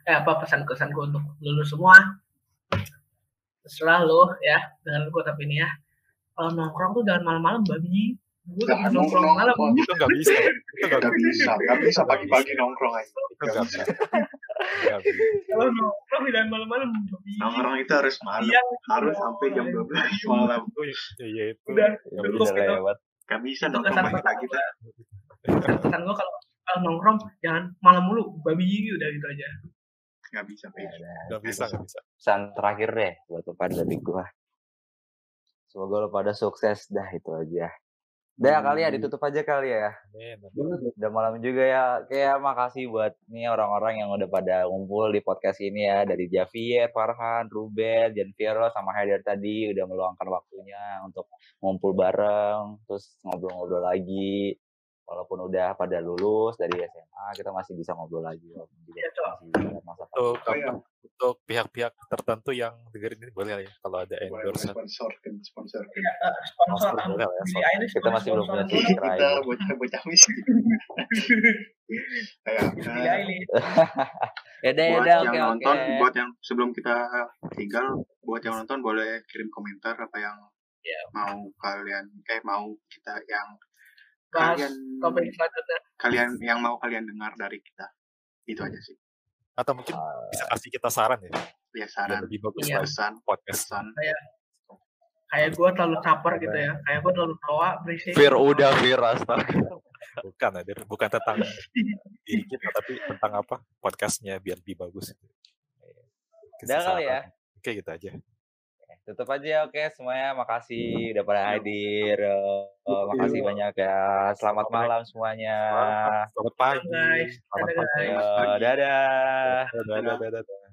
eh apa pesan-pesan gue untuk lulus semua terserah lo ya dengan gue tapi ini ya kalau nongkrong tuh jangan malam-malam babi gue Jangan nongkrong nongkrong. malam Oh, Itu nggak bisa. Itu nggak bisa nggak bisa pagi-pagi nongkrong aja Itu nggak bisa kalau nongkrong jangan malam-malam babi nongkrong itu harus malam harus sampai jam 12 malam Itu iya itu. udah Ya Cukup udah lewat. nggak bisa nongkrong kesan pagi-pagi gue pesan gue kalau kalau nongkrong jangan malam mulu babi udah gitu aja nggak bisa Ya Pak. udah. Nggak bisa, nggak bisa. Pesan terakhir deh buat lo pada dari gua. Semoga lo pada sukses dah itu aja. Udah kali ya ditutup aja kali ya. Amin. Udah malam juga ya. Kayak makasih buat nih orang-orang yang udah pada ngumpul di podcast ini ya. Dari Javier, Farhan, Ruben, Jan Vero, sama Haidar tadi. Udah meluangkan waktunya untuk ngumpul bareng. Terus ngobrol-ngobrol lagi. Walaupun udah pada lulus dari SMA, kita masih bisa ngobrol lagi. Walaupun juga Iya, Cok. masih ingat masa Untuk, Oh, iya. untuk pihak-pihak tertentu yang dengerin ini boleh lah ya kalau ada endorse sponsor kan sponsor ya, eh, sponsor Sponsor boleh ya, sponsor. Eilish Kita masih belum punya kita miskin Billie nah, Eilish Ya ya buat yang oke, nonton oke. buat yang sebelum kita tinggal buat yang nonton boleh kirim komentar apa yang Iya. mau kalian eh mau kita yang bahas kalian topik selanjutnya. kalian yang mau kalian dengar dari kita itu aja sih Atau mungkin bisa kasih kita saran ya. ya Biar saran lebih bagus Iya. lagi pesan podcast. pesan Kayak gue terlalu caper gitu ya. Kayak gue terlalu tawa, berisik. Fir udah Fir astaga. Bukan, Adir. bukan tentang diri kita, tapi tentang apa? Podcastnya biar lebih bagus. Kasih Udah kali ya. Oke, gitu aja. Tutup aja ya, oke semuanya makasih udah pada hadir. Eh, makasih banyak ya. Selamat malam semuanya. Selamat pagi. guys. Selamat pagi. guys. Eh, dadah. Dadah, dadah, dadah.